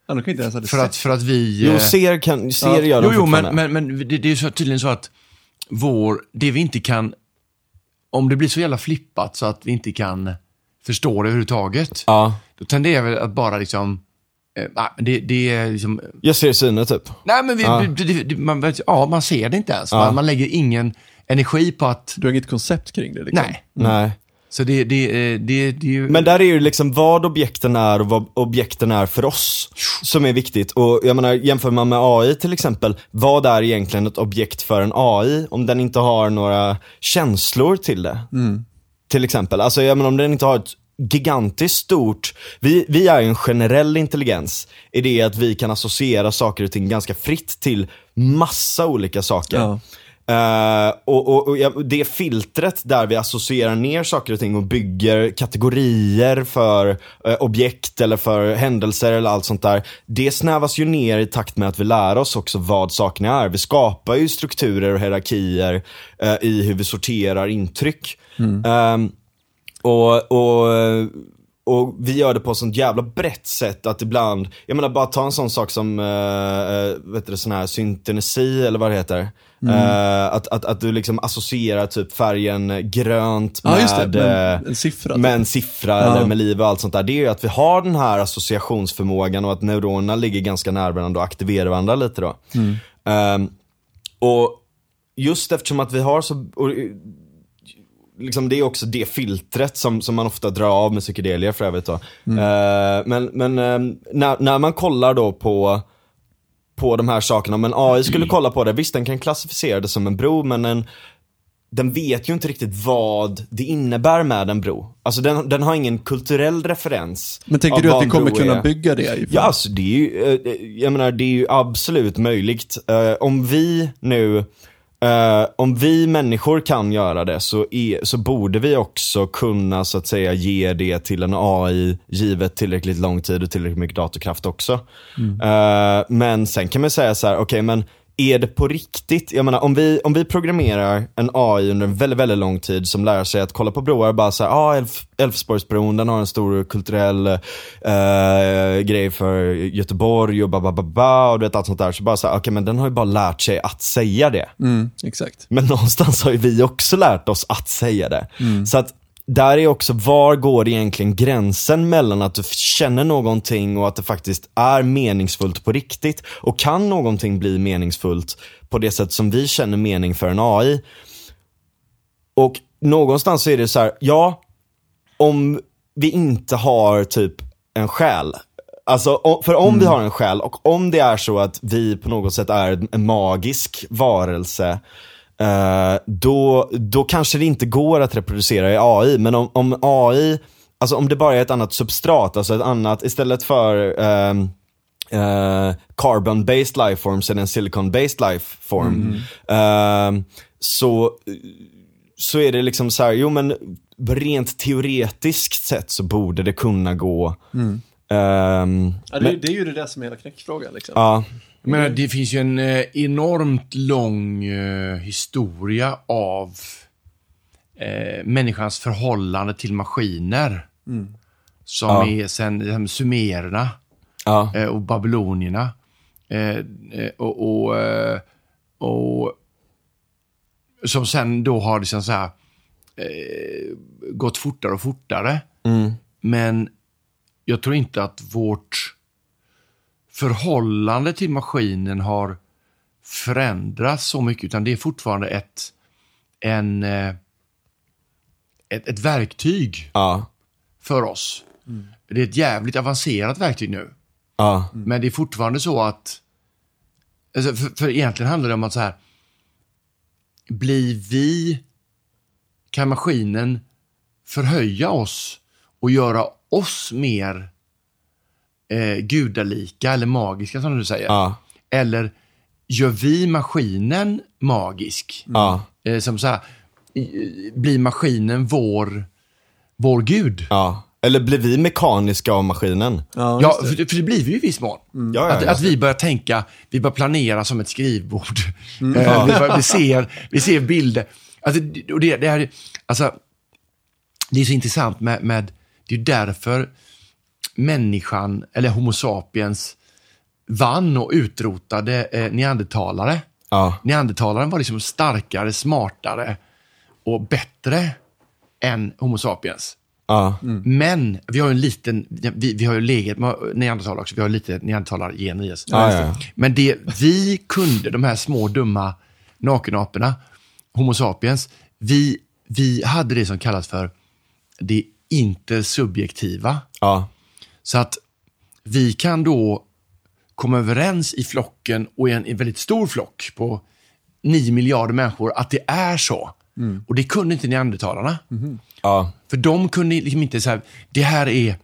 Ja, de inte För att, för att vi... Jo, eh, ser, kan, ser Ja. gör de Jo, jo, men, men, men det, det är ju så, tydligen så att vår, det vi inte kan, om det blir så jävla flippat så att vi inte kan förstå det överhuvudtaget, Ja, då tenderar vi att bara liksom, nej, men det, det är liksom, jag ser syne typ. nej men vi, Ja. det, det, det, man, vet- ja, man ser det inte ens. Ja. Man, man lägger ingen energi på att, Du har inget koncept kring det liksom. nej. Nej. Så det, det, eh, det, det är ju... Men där är ju liksom vad objekten är och vad objekten är för oss som är viktigt. Och jag menar, jämför man med AI till exempel, vad är egentligen ett objekt för en AI om den inte har några känslor till det? Till exempel, alltså jag menar om den inte har ett gigantiskt stort, vi, vi är ju en generell intelligens i det att vi kan associera saker och ting ganska fritt till massa olika saker. Ja. Eh, och, och, och det filtret där vi associerar ner saker och ting och bygger kategorier för eh, objekt eller för händelser eller allt sånt där. Det snävas ju ner i takt med att vi lär oss också vad sakerna är. Vi skapar ju strukturer och hierarkier eh, i hur vi sorterar intryck. Ehm, och, och, och vi gör det på ett sånt jävla brett sätt att ibland, jag menar bara ta en sån sak som, uh, vet du, sån här syntenesi eller vad det heter. Eh, att, att, att du liksom associerar typ färgen grönt med, Ja, just det. Med eh, en siffra. med en siffra Ja. eller med liv och allt sånt där. Det är ju att vi har den här associationsförmågan och att neuronerna ligger ganska nära varandra och aktiverar varandra lite då. Ehm, och just eftersom att vi har så, och, liksom det är också det filtret som, som man ofta drar av med psykedelier för övrigt då. Eh, men men eh, när, när man kollar då på på de här sakerna, men AI skulle kolla på det, visst den kan klassificera det som en bro men en, den vet ju inte riktigt vad det innebär med en bro. Alltså den, den har ingen kulturell referens. Men tänker du att vi kommer kunna är. bygga det? Ja, alltså det är ju, eh, jag menar det är ju absolut möjligt. Om vi nu, eh, om vi människor kan göra det så, är, så borde vi också kunna så att säga ge det till en AI givet tillräckligt lång tid och tillräckligt mycket datorkraft också. Eh, men sen kan man säga så här, okej men är det på riktigt? Jag menar om vi, om vi programmerar en AI under en väldigt, väldigt long tid som lär sig att kolla på broar bara såhär, ja ah, Elf, Älvsborgsbron den har en stor kulturell eh, grej för Göteborg och ba, ba, ba, ba och du vet allt sånt där. Så bara såhär, okej men den har ju bara lärt sig att säga det. Mm, exakt. Men någonstans har ju vi också lärt oss att säga det. Så att där är också, var går egentligen gränsen mellan att du känner någonting och att det faktiskt är meningsfullt på riktigt? Och kan någonting bli meningsfullt på det sätt som vi känner mening för en AI? Och någonstans så är det så här, ja, om vi inte har typ en själ. Alltså, för om vi har en själ och om det är så att vi på något sätt är en magisk varelse, då, då kanske det inte går att reproducera i AI. Men om, om AI, alltså om det bara är ett annat substrat, alltså ett annat, istället för ehm, eh, carbon-based life så är det en silicon-based life form. Ehm, så så är det liksom så här, jo men rent teoretiskt sett så borde det kunna gå. Ehm, Ja, det, det är ju det där som är hela knäckfrågan. Liksom. ja, Jag menar, det finns ju en eh, enormt lång eh, historia av eh, människans förhållande till maskiner. Som Ja. är sen sumererna ja, eh, och babylonierna. Eh, eh, och, och, och som sen då har liksom så här, gått fortare och fortare. mm, Men jag tror inte att vårt förhållande till maskinen har förändrats så mycket, utan det är fortfarande ett, en, eh, ett, ett verktyg ja, för oss. Det är ett jävligt avancerat verktyg nu. ja, Men det är fortfarande så att... Alltså för, för egentligen handlar det om att så här... Blir vi... Kan maskinen förhöja oss och göra oss mer eh, gudalika eller magiska som du säger? ja, Eller gör vi maskinen magisk? ja, Eh, som så här, blir maskinen vår, vår gud? ja. Eller blir vi mekaniska av maskinen? Ja, Ja, just det. för, för det blir vi ju i viss mån. Ja, ja, Att, att vi börjar tänka, vi börjar planera som ett skrivbord. Mm. Eh, vi, börjar, vi, ser, vi ser bilder. Alltså, och det, det, här, alltså, det är så intressant med, med, det är därför människan, eller Homo sapiens, vann och utrotade eh, neandertalare. Ja, Neandertalaren var liksom starkare, smartare och bättre än Homo sapiens. ja, Men vi har ju en liten, vi, vi har ju legat med neandertalare också, vi har lite neandertalargener i oss. Ja, ja, ja. Men det vi kunde, de här små dumma nakenaporna, Homo sapiens, vi, vi hade det som kallas för det intersubjektiva. ja, Så att vi kan då komma överens i flocken och i en, en väldigt stor flock på 9 miljarder människor att det är så. Och det kunde inte neandertalarna. ja, För de kunde liksom inte säga, det här är,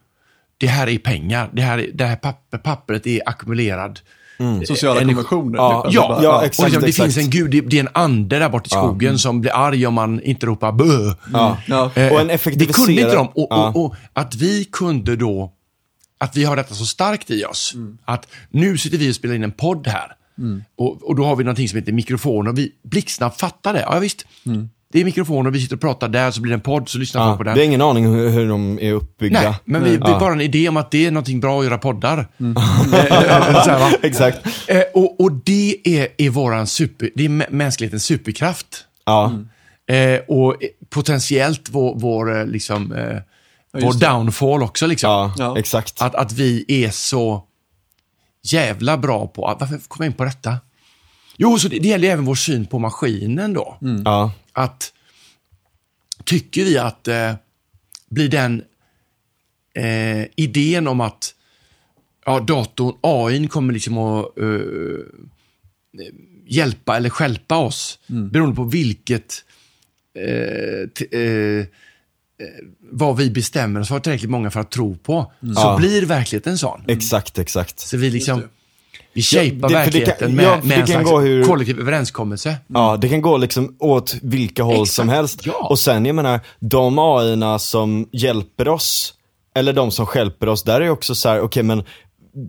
det här är pengar, det här, är- det här papper, pappret är ackumulerad. Sociala energi- konventioner. Ja, typ. ja, ja, och exakt, liksom, det exakt. finns en gud, det, det är en ande där borta i skogen som blir arg om man inte ropar bö. ja. Ja. Eh, Och en Det effektiviserad... kunde inte de. Och, ja. och, och att vi kunde då, att vi har detta så starkt i oss. Att nu sitter vi och spelar in en podd här. Och, och då har vi någonting som heter mikrofon och vi blixtsnabbt fattar det. Ja, visst. Det är mikrofoner och vi sitter och pratar där, så blir det en podd, så lyssnar folk Ja, på vi den. har ingen aning hur, hur de är uppbyggda. Nej, men vi, vi Ja. har bara en idé om att det är någonting bra att göra poddar. Eh, så här? Exakt. Eh, och, och det är, är våran super, det är mä- mänsklighetens superkraft. Ja, Eh, och eh, potentiellt vår, vår, eh, liksom, eh, vår downfall också. Liksom. ja, Ja. exakt. Att, att vi är så jävla bra på, att, varför kom jag in på detta? Jo, så det, det gäller även vår syn på maskinen då. Ja, Att tycker vi att eh, blir den eh, idén om att ja, datorn, AI kommer liksom att eh, hjälpa eller stjälpa oss beroende på vilket eh, t- eh, vad vi bestämmer oss för tillräckligt många för att tro på, så Ja. blir verkligheten sån. exakt, exakt. Så vi liksom, vi shapar Ja, det- för det verkligheten kan- med, ja, med det en kan slags gå hur- kollektiv överenskommelse. Ja, det kan gå liksom åt vilka håll Exakt, som helst. ja. Och sen, jag menar, de AI-erna som hjälper oss, eller de som stjälper oss, där är också så här, okej men,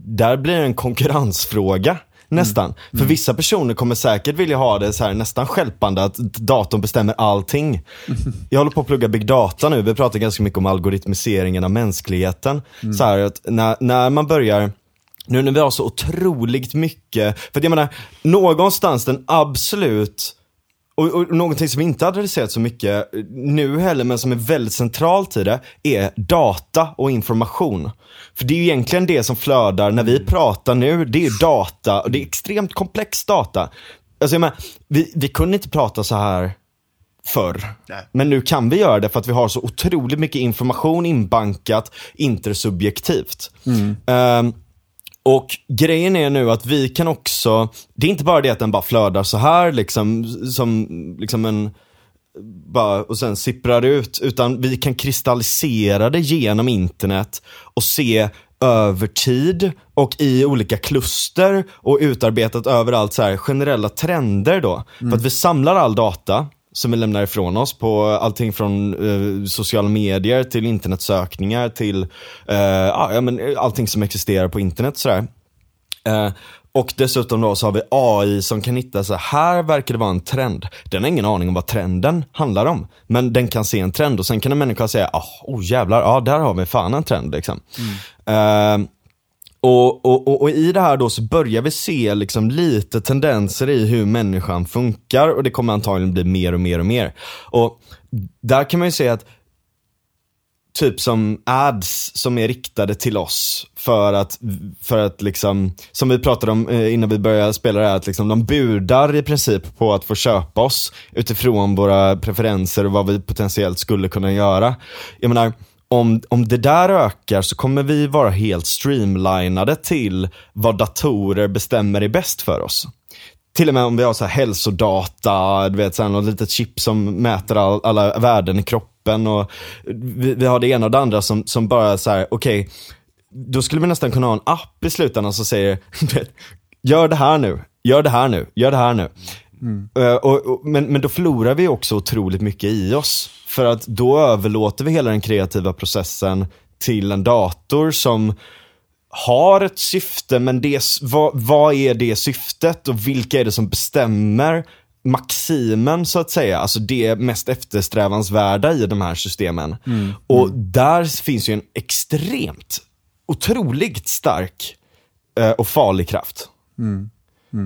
där blir det en konkurrensfråga. Nästan. För vissa personer kommer säkert vilja ha det så här nästan stjälpande, att datorn bestämmer allting. Jag håller på att plugga big data nu, vi pratar ganska mycket om algoritmiseringen av mänskligheten. Så här att när, när man börjar nu när vi har så otroligt mycket, för jag menar, någonstans den absolut och, och någonting som inte adresserat så mycket nu heller, men som är väldigt centralt i det, är data och information. För det är ju egentligen det som flödar när vi pratar nu, det är data, och det är extremt komplex data. Alltså jag menar, vi, vi kunde inte prata så här förr. Nej. Men nu kan vi göra det för att vi har så otroligt mycket information inbankat intersubjektivt. Ehm, och grejen är nu att vi kan också, det är inte bara det att den bara flödar så här liksom, som liksom en, bara, och sen sipprar ut, utan vi kan kristallisera det genom internet och se över tid och i olika kluster och utarbetat överallt så här generella trender då. För att vi samlar all data som vi lämnar ifrån oss på allting från eh, sociala medier till internetsökningar till eh, ja, men allting som existerar på internet. Sådär. Eh, och dessutom då så har vi AI som kan hitta så här verkar det vara en trend. Den har ingen aning om vad trenden handlar om. Men den kan se en trend och sen kan en människa säga, ah, oh jävlar, ja där har vi fan en trend liksom. Eh, och, och, och, och i det här då så börjar vi se liksom lite tendenser i hur människan funkar och det kommer antagligen bli mer och mer och mer. Och där kan man ju säga att typ som ads som är riktade till oss för att, för att liksom, som vi pratade om eh, innan vi började spela det här, att liksom de budar i princip på att få köpa oss utifrån våra preferenser och vad vi potentiellt skulle kunna göra. Jag menar, om, om det där ökar så kommer vi vara helt streamlinade till vad datorer bestämmer är bäst för oss. Till och med om vi har så här hälsodata, du vet, så här, något litet chip som mäter all, alla värden i kroppen och vi, vi har det ena och det andra som, som bara så här, okej, då skulle vi nästan kunna ha en app i slutändan som säger, gör det här nu, gör det här nu, gör det här nu. Eh, och, och, men, men då förlorar vi också otroligt mycket i oss. För att då överlåter vi hela den kreativa processen till en dator som har ett syfte, men det, vad, vad är det syftet och vilka är det som bestämmer maximen så att säga, alltså det mest eftersträvansvärda i de här systemen. Och där finns ju en extremt, otroligt stark eh, och farlig kraft.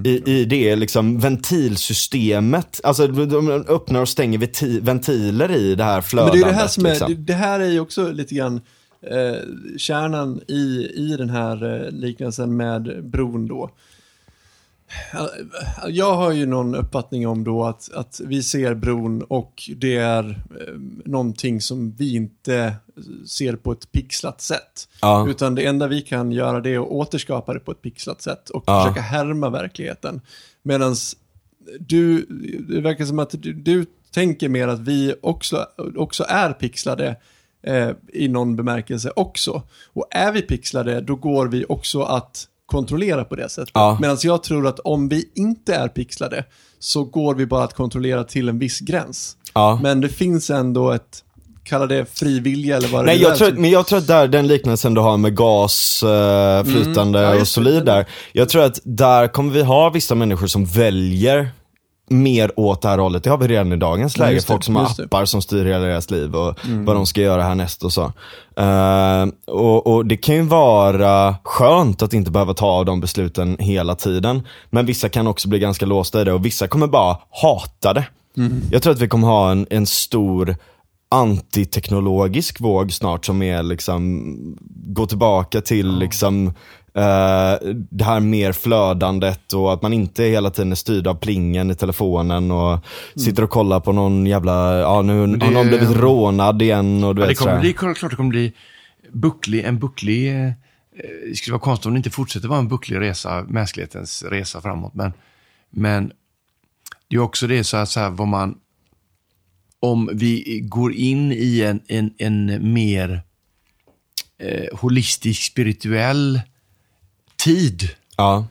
I, I det liksom ventilsystemet, alltså de öppnar och stänger venti- ventiler i det här Men flödandet. det är det här som är, liksom. det här är ju också lite grann eh, kärnan i, i den här eh, liknelsen med bron då. Jag har ju någon uppfattning om då att, att vi ser bron och det är eh, någonting som vi inte ser på ett pixlat sätt. Ja. Utan det enda vi kan göra det är att återskapa det på ett pixlat sätt och Ja. försöka härma verkligheten. Medan du, det verkar som att du, du tänker mer att vi också, också är pixlade eh, i någon bemärkelse också. Och är vi pixlade, då går vi också att kontrollera på det sättet. Ja. Medan jag tror att om vi inte är pixlade, så går vi bara att kontrollera till en viss gräns. Ja. Men det finns ändå ett, kalla det frivilliga eller vad det Nej, nu jag tror, men jag tror att där, den liknelsen du har med gas, eh, flytande Mm. Ja, och det. solid där. Jag tror att där kommer vi ha vissa människor som väljer mer åt det här hållet. Det har vi redan i dagens läge. det, Folk som har just det. Mm. appar som styr hela deras liv och vad de ska göra härnäst och så. Eh, och, och det kan ju vara skönt att inte behöva ta de besluten hela tiden. Men vissa kan också bli ganska låsta i det och vissa kommer bara hata det. Mm. Jag tror att vi kommer ha en, en stor antiteknologisk våg snart som är liksom, gå tillbaka till liksom eh, det här mer flödandet och att man inte hela tiden är styrd av plingen i telefonen och sitter och kollar på någon jävla, ja nu det- har någon blivit rånad igen och du Ja, det vet kommer sådär. bli, klart det kommer bli bucklig, en bucklig... eh, Det skulle vara konstigt om det inte fortsätter vara en bucklig resa, mänsklighetens resa framåt. Men, men det är också det så här, så här vad man... Om vi går in i en, en, en mer eh, holistisk, spirituell tid Ja.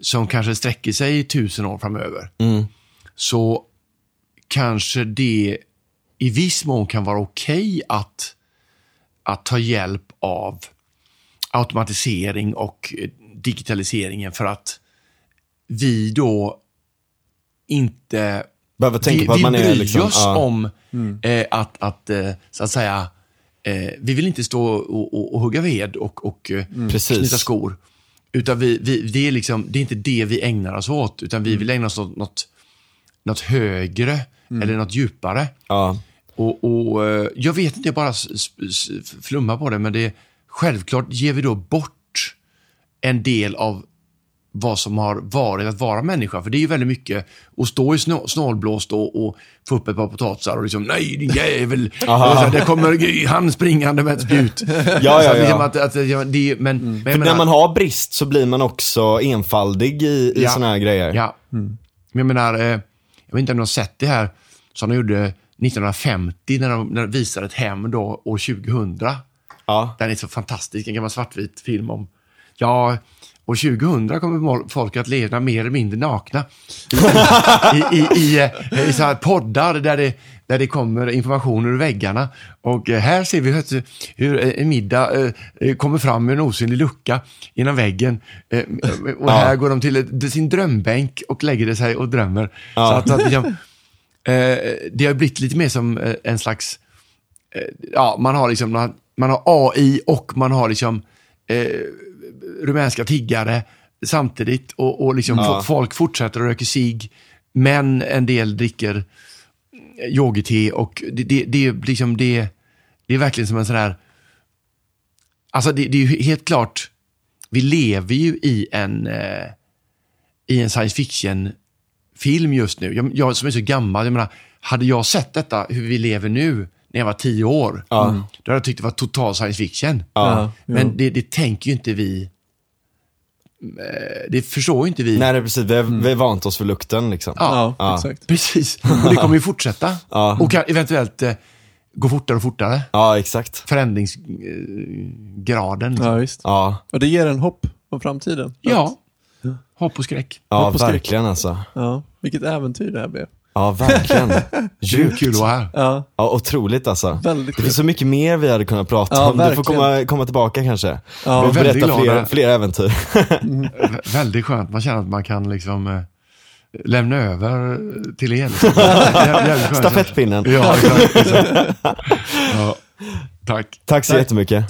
som kanske sträcker sig tusen år framöver, Mm. så kanske det i viss mån kan vara okej att, att ta hjälp av automatisering och eh, digitaliseringen för att vi då inte Behöver tänka vi, på att vi man är bryr liksom, oss ja. om eh, att, att eh, så att säga, eh, vi vill inte stå och, och, och hugga ved och, och eh, Precis. knyta skor. Utan vi, vi, det, är liksom, det är inte det vi ägnar oss åt, utan vi vill ägna oss åt något något högre eller något djupare. Ja. Och, och eh, Jag vet inte, jag bara flummar på det, men det självklart ger vi då bort en del av vad som har varit att vara människa. För det är ju väldigt mycket att stå i snå, snålblåst och, och få upp ett par potatisar och liksom nej din jävel, Aha. det kommer han springande med ett spjut. Ja, ja, att liksom ja. att, att, ja, det, men, men jag För menar- när man har brist så blir man också enfaldig i, i Ja. såna här grejer. Ja. Men jag menar, eh, jag vet inte om ni har sett det här som de gjorde 1950 när de, när de visade ett hem då år 2000. Ja. Den är så fantastisk, en gammal svartvit film om, ja, år 2000 kommer folk att leva mer eller mindre nakna. I, i, i, eh, i så här poddar där det, där det kommer information ur väggarna. Och eh, här ser vi hur, en middag eh, kommer fram med en osynlig lucka genom väggen. Och här går de till sin drömbänk och lägger sig och drömmer. Så att, så att liksom, det har blivit lite mer som en slags ja, man har liksom, man- har AI och man har liksom rumänska tiggare samtidigt och, och liksom Ja. fo- folk fortsätter att röka cigg, men en del dricker yogi-te och det, det, det, är liksom det, det är verkligen som en sån här, alltså det, det är ju helt klart, vi lever ju i en, eh, i en science fiction film just nu. Jag, jag som är så gammal, jag menar, hade jag sett detta, hur vi lever nu, när jag var tio år, Ja. då hade jag tyckt det var total science fiction. Ja. Men det, det tänker ju inte vi, det förstår ju inte vi. Nej, det är precis. Vi har, vi har vant oss för lukten liksom. Ja, Ja. exakt. Precis, och det kommer ju fortsätta. Ja. Och kan eventuellt eh, gå fortare och fortare. Ja, exakt. Förändringsgraden. liksom. Ja, visst. Ja, Och det ger en hopp om framtiden. Ja, hopp och skräck. ja Hopp och skräck. verkligen alltså. Ja, vilket äventyr det här blev. Ja, verkligen. Djupt. kul att vara här. Ja, Ja, otroligt alltså. väldigt Det finns så mycket mer vi hade kunnat prata Ja, om. Du får verkligen. komma, komma tillbaka kanske. Ja, och berätta fler, fler äventyr. Vä- Väldigt skönt. Man känner att man kan liksom eh, lämna över till er. Liksom. Jävligt. Stafettpinnen. Ja, exakt. exakt. Ja, tack. Tack så Tack. jättemycket.